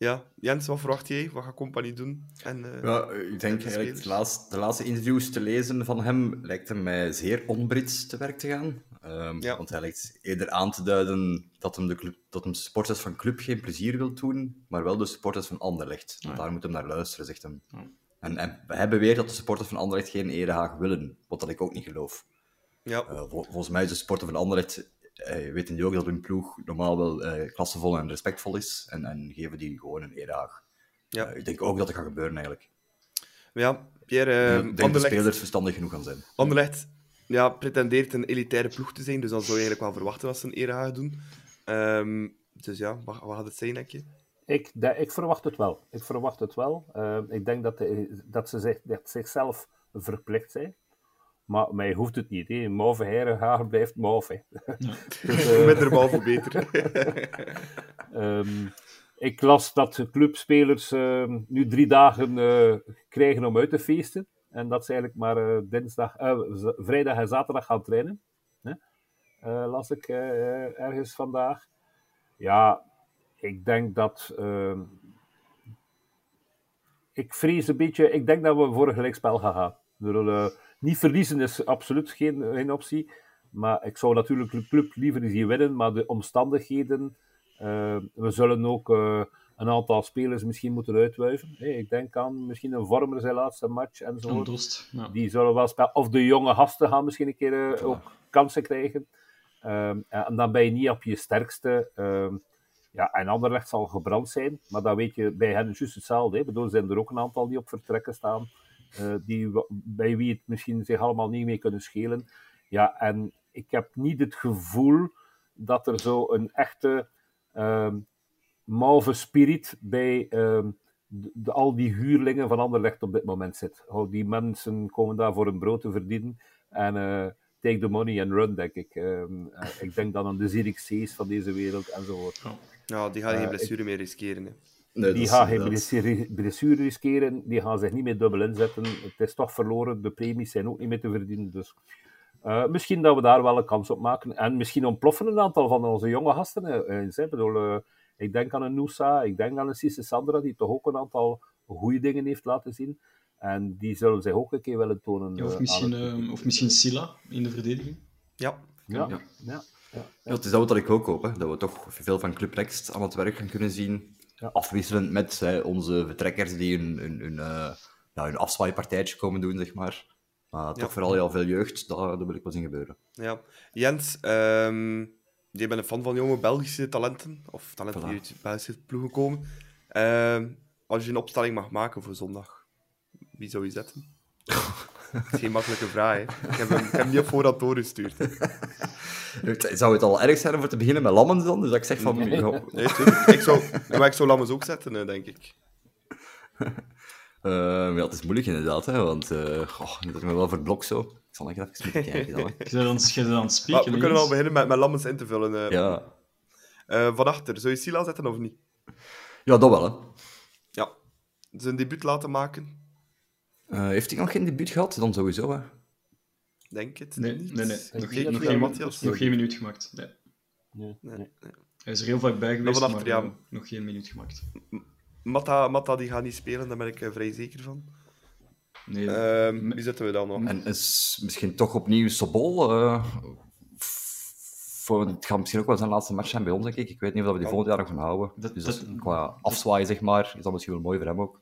ja, Jens, wat verwacht jij? Wat gaat Company doen? En, eh, Ja, ik denk de eigenlijk de laatste, de laatste interviews te lezen van hem lijkt hem mij zeer onbrits te werk te gaan. Ehm, Ja. Want hij lijkt eerder aan te duiden dat hem, de club, dat hem supporters van club geen plezier wil doen, maar wel de supporters van Anderlecht. Ja. Daar moet hem naar luisteren, zegt hem. Ja. En, en hij beweert dat de supporters van Anderlecht geen erehaag willen, wat dat ik ook niet geloof. ja. Eh, vol- volgens mij is de supporter van Anderlecht, eh, weten die ook dat hun ploeg normaal wel eh klassevol en respectvol is, en, en geven die gewoon een erehaag. Ja. Eh, ik denk ook dat dat gaat gebeuren, eigenlijk. Ja, Pierre, eh, ik denk dat de spelers verstandig genoeg gaan zijn. Anderlecht ja, pretendeert een elitaire ploeg te zijn, dus dan zou je eigenlijk wel verwachten dat ze een erehaag doen. Ehm, dus ja, wat, wat gaat het zijn, denk je? Ik, de- ik verwacht het wel. Ik verwacht het wel. Eh, ik denk dat, de- dat ze zich, dat zichzelf verplicht zijn. Maar mij hoeft het niet. Hè. Mauve Heirenhaar blijft mauve. dus, eh, minder bal, hoe beter. Ehm, ik las dat de clubspelers ehm, nu drie dagen eh, krijgen om uit te feesten. En dat ze eigenlijk maar eh, dinsdag, eh, vrijdag en zaterdag gaan trainen. Hè? Eh, las ik eh, ergens vandaag. Ja, ik denk dat. ehm, ik vrees een beetje. Ik denk dat we voor een gelijkspel gaan gaan. Niet verliezen is absoluut geen, geen optie. Maar ik zou natuurlijk de club liever zien winnen. Maar de omstandigheden. eh, we zullen ook eh, een aantal spelers misschien moeten uitwuiven. Hey, ik denk aan misschien een vormer zijn laatste match dorst. Ja. Die zullen wel spelen. Of de jonge gasten gaan misschien een keer eh, ook kansen krijgen. En dan ben je niet op je sterkste. Ja, en Anderlecht zal gebrand zijn, maar dat weet je bij hen juist hetzelfde. Hè. Ik bedoel, zijn er ook een aantal die op vertrekken staan, die, wa- bij wie het misschien zich allemaal niet mee kunnen schelen. Ja, en ik heb niet het gevoel dat er zo een echte ehm mauve spirit bij ehm, de, de- al die huurlingen van Anderlecht op dit moment zit. Oh, die mensen komen daar voor een brood te verdienen en eh, take the money and run, denk ik. Ehm, eh, ik denk dan aan de Zirkzees van deze wereld enzovoort. Ja, die gaan geen Eh, blessure meer riskeren. Hè. Nee, Die gaan geen blessure, blessure riskeren, die gaan zich niet meer dubbel inzetten. Het is toch verloren, de premies zijn ook niet meer te verdienen. Dus eh, misschien dat we daar wel een kans op maken. En misschien ontploffen een aantal van onze jonge gasten eh, eens. hè. Ik, bedoel, eh, ik denk aan een Noosa, ik denk aan een Cisse Sandra, die toch ook een aantal goede dingen heeft laten zien. En die zullen zich ook een keer willen tonen. Ja, eh, of, misschien, het eh, of misschien Silla in de verdediging. Ja, Ja, Ja. ja. ja, Ja, het is dat wat ik ook hoop, hè. dat we toch veel van Club Next aan het werk gaan kunnen zien. Ja. Afwisselend met hè, onze vertrekkers die een, een, een, eh, ja, een afzwaaipartijtje komen doen, zeg maar. Maar toch vooral heel veel jeugd, dat, dat wil ik wel zien gebeuren. ja. Jens, ehm jij bent een fan van jonge Belgische talenten, of talenten Voilà. die uit Belgische ploegen komen. Ehm, als je een opstelling mag maken voor zondag, wie zou je zetten? Dat is geen makkelijke vraag, hè. Ik heb hem, ik heb hem niet op voorhand doorgestuurd. hè. Zou het al erg zijn om te beginnen met Lammens dan? Dus dat ik zeg van... Nee. Nee, ik, zou, maar ik zou Lammers ook zetten, eh, denk ik. eh, ja, het is moeilijk inderdaad, hè, want uh, goh, dat is me wel voor het blok zo. Ik zal nog even moeten kijken dan. Hè. Je bent aan, het spreken. we kunnen al Jens? beginnen met, met Lammers in te vullen. eh. Ja. Eh, van achter, zou je Sila zetten of niet? ja, dat wel. Hè. Ja. Zijn debuut laten maken? Eh, heeft hij nog geen debuut gehad? Dan sowieso, hè. Denk het Nee, niet. nee, nee. Nog, geen, nog, geen, Matthias. nog geen minuut gemaakt. Nee. Nee, Nee, nee. nee. Hij is er heel vaak bij geweest, maar ja. nog geen minuut gemaakt. Matta, Matta die gaat niet spelen, daar ben ik eh, vrij zeker van. Nee, Ehm, wie zetten we dan nog? En is misschien toch opnieuw Sobol. eh, voor, het gaat misschien ook wel zijn laatste match zijn bij ons, denk ik. Ik weet niet of we die volgend jaar nog gaan houden. Dat- dus dat, qua afzwaaien, zeg maar, is dat misschien wel mooi voor hem ook.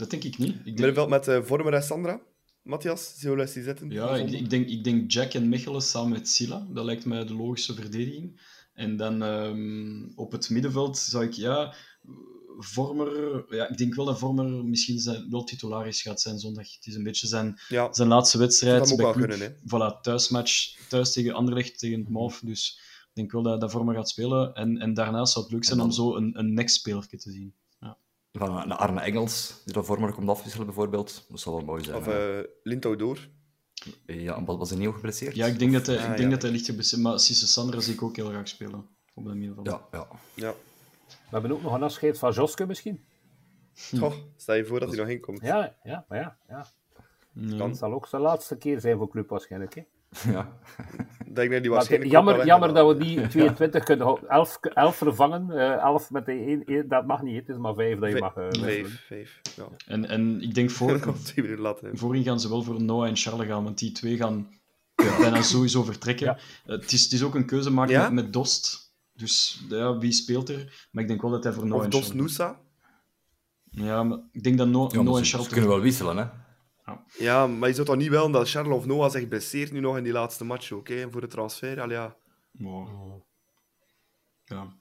Dat denk ik niet. Ik denk, Middenveld met eh, Vormer en Sandra. Matthias, zullen we die zetten? ja, ik, ik, denk, ik denk Jack en Mechelen samen met Silla. Dat lijkt mij de logische verdediging. En dan ehm, op het middenveld zou ik, ja, Vormer... Ja, ik denk wel dat Vormer misschien zijn, wel titularis gaat zijn zondag. Het is een beetje zijn, Ja, zijn laatste wedstrijd Dat bij kunnen, Voilà, thuismatch, thuis tegen Anderlecht, tegen MOF. Dus ik denk wel dat, dat Vormer gaat spelen. En, en daarnaast zou het leuk zijn om zo een, een next-spelertje te zien. Van een Arne Engels, die dat voor me komt afwisselen, bijvoorbeeld. Dat zou wel mooi zijn. of hè. eh door. Ja, was, was hij niet ook geblesseerd? Ja, ik denk dat hij, Ah, ik denk ja. dat hij licht geblesseerd Maar Cisse Sandra zie ik ook heel graag spelen. Op de middenveld. Ja, ja. Ja. We hebben ook nog een afscheid van Joske misschien. Toch, stel je voor dat hij nog inkomt. Ja, ja, maar ja. ja. Het zal ook zijn laatste keer zijn voor club waarschijnlijk. Hè. ja. Denk dat die Maar waarschijnlijk jammer, jammer dat we die 22 kunnen houden. 11, 11 vervangen. eh 11 met de 1, 1, dat mag niet. Het is maar 5 dat je mag eh, wisselen. Vijf, vijf. Ja. En, en ik denk voor, voorin gaan ze wel voor Noah en Charles gaan, want die twee gaan bijna sowieso vertrekken. Ja. Eh, het, is, het is ook een keuze maken Ja? met, met Dost. Dus ja, wie speelt er? Maar ik denk wel dat hij voor Noah Of en Dos Charles... Noosa. Ja, maar ik denk dat No- ja Noah maar en Charles... ze kunnen wel wisselen, hè. Ja, maar je zou toch niet willen dat Charles of Noah zich blesseert nu nog in die laatste match ook, hè, voor de transfer? Al ja. Wow. Ja.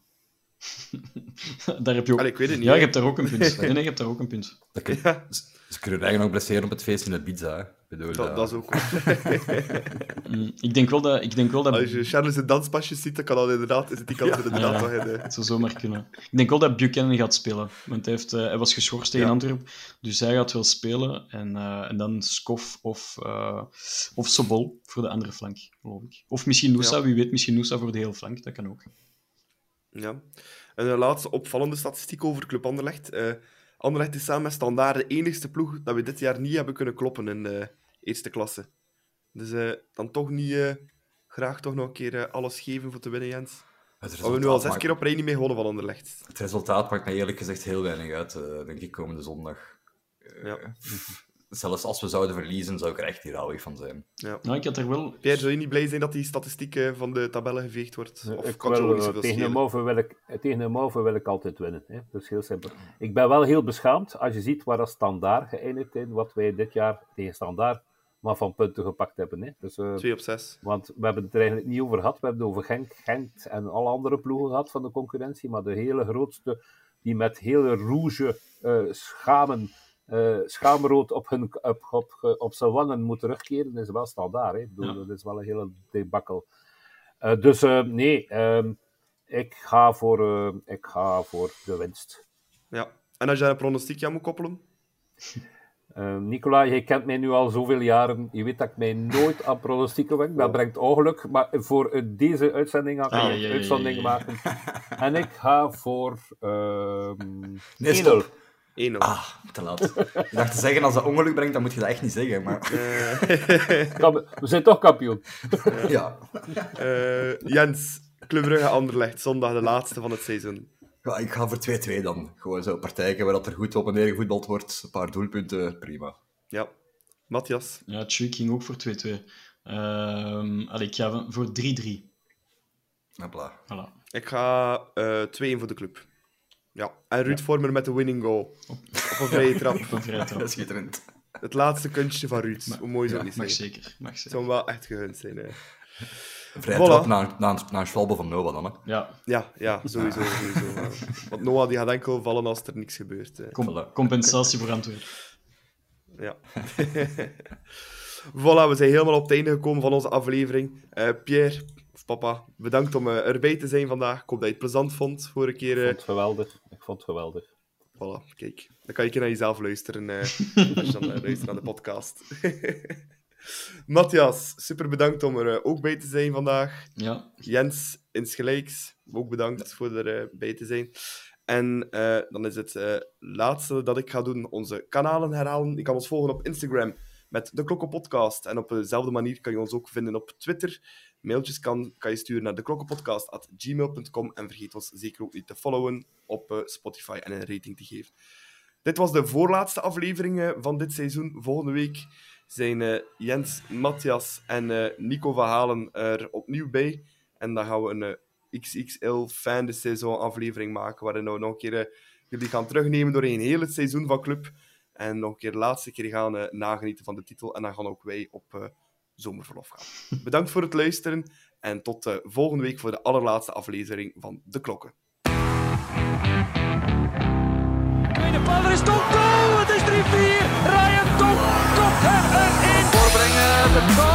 daar heb je ook... Allee, ik weet het niet. ja, hè. je hebt daar ook een punt. Nee, nee, je hebt daar ook een punt. Ja. Ze, ze kunnen eigenlijk nog blesseren op het feest in de pizza, hè. Bedoel, Dat, dat is ook waar. Mm, ik denk wel dat... Ik denk wel dat Als je Charles in danspasjes ziet, dan kan dat inderdaad, is het die kans er inderdaad Ja. hè. Het zou zomaar kunnen. Ik denk wel dat Buchanan gaat spelen. Want hij, heeft, eh, hij was geschorst tegen Ja. Antwerpen. Dus hij gaat wel spelen. En, eh, en dan Skof of, eh of Sobol voor de andere flank, geloof ik. Of misschien Noosa. Ja. Wie weet, misschien Noosa voor de hele flank. Dat kan ook. Ja. En een laatste opvallende statistiek over Club Anderlecht. Anderlecht is samen met Standaard de enigste ploeg dat we dit jaar niet hebben kunnen kloppen in de eerste klasse. Dus eh, dan toch niet eh, graag toch nog een keer eh, alles geven voor te winnen, Jens. het We hebben resultaat nu al zes maakt- keer op rij niet meer gewonnen van Anderlecht. Het resultaat maakt mij eerlijk gezegd heel weinig uit, denk ik, komende zondag. Ja. Zelfs als we zouden verliezen, zou ik er echt rouwig van zijn. Ja. Nou, ik had er wel... Pierre, zou je niet blij zijn dat die statistiek van de tabellen geveegd wordt? Of ik kan niet eh, zoveel tegen, een schelen? Mauve wil ik, tegen een Mauve wil ik altijd winnen. Hè. Dat is heel simpel. Ik ben wel heel beschaamd als je ziet waar dat standaard geëindigd is, wat wij dit jaar tegen standaard maar van punten gepakt hebben. Hè. Dus, eh, Twee op zes. want we hebben het er eigenlijk niet over gehad. We hebben het over Genk, Gent en alle andere ploegen gehad van de concurrentie. Maar de hele grootste, die met hele rouge eh, schamen, schaamrood op, hun, op, op, op zijn wangen moet terugkeren, is wel standaard. Hè. Ik bedoel, Ja. Dat is wel een hele debakkel. Eh, dus eh, nee, ehm, ik, ga voor, eh, ik ga voor de winst. Ja. En als jij een pronostiek aan moet koppelen? Eh, Nicola, je kent mij nu al zoveel jaren. Je weet dat ik mij nooit aan pronostieken wek. Dat brengt ongeluk. Maar voor eh, deze uitzending ga ik Ah, een ja, ja, ja, uitzending maken. En ik ga voor ehm Nee, 1-0. stop. 1-0. Ah, te laat. ik dacht te zeggen, als dat ongeluk brengt, dan moet je dat echt niet zeggen. Maar Kan- We zijn toch kampioen. ja. Eh, Jens, Club Brugge Anderlecht, zondag de laatste van het seizoen. ja, ik ga voor 2-2 dan. Gewoon zo partijken waar dat er goed op en neer gevoetbald wordt. Een paar doelpunten, prima. Ja. Matthias? Ja, Tjui ging ook voor 2-2. Ehm allee, ik ga voor 3-3. Hopla. Voilà. Ik ga eh 2-1 voor de club. Ja. En Ruud Vormer met de winning goal. Op een vrije trap. Op een vrije trap. Schitterend. Het laatste kunstje van Ruud. Hoe mooi zou ja, niet Mag zijn? zeker. Mag Het zeker. zou hem wel echt gegund zijn. Hè. Vrij Voilà. trap na, na, na een schwalbe van Nova dan. Hè. Ja, Ja, ja, sowieso. sowieso ja. Want Noah die gaat enkel vallen als er niks gebeurt. hè. compensatie voor Antwerpen. Ja. voilà, we zijn helemaal op het einde gekomen van onze aflevering. Eh, Pierre, papa, bedankt om eh, erbij te zijn vandaag. Ik hoop dat je het plezant vond. Vorige keer... Ik eh, vond het geweldig. Ik vond het geweldig. Voilà, kijk. Dan kan je keer naar jezelf luisteren eh, als je dan luistert naar de podcast. Matthias, super bedankt om er ook bij te zijn vandaag. Ja, Jens, insgelijks, ook bedankt voor erbij te zijn. En eh, dan is het eh, laatste dat ik ga doen, onze kanalen herhalen. Je kan ons volgen op Instagram met de Klokkenpodcast. En op dezelfde manier kan je ons ook vinden op Twitter. Mailtjes kan, kan je sturen naar deklokkenpodcast.gmail.com. En vergeet ons zeker ook niet te followen op eh, Spotify en een rating te geven. Dit was de voorlaatste aflevering eh, van dit seizoen. Volgende week zijn uh, Jens, Matthias en Nico van Halen er opnieuw bij. En dan gaan we een XXL fan de seizoen aflevering maken, waarin we nog een keer jullie gaan terugnemen door heel het seizoen van club. En nog een keer de laatste keer gaan nagenieten van de titel. En dan gaan ook wij op zomerverlof gaan. Bedankt voor het luisteren en tot eh, volgende week voor de allerlaatste aflevering van De Klokken. Voorbrengen, de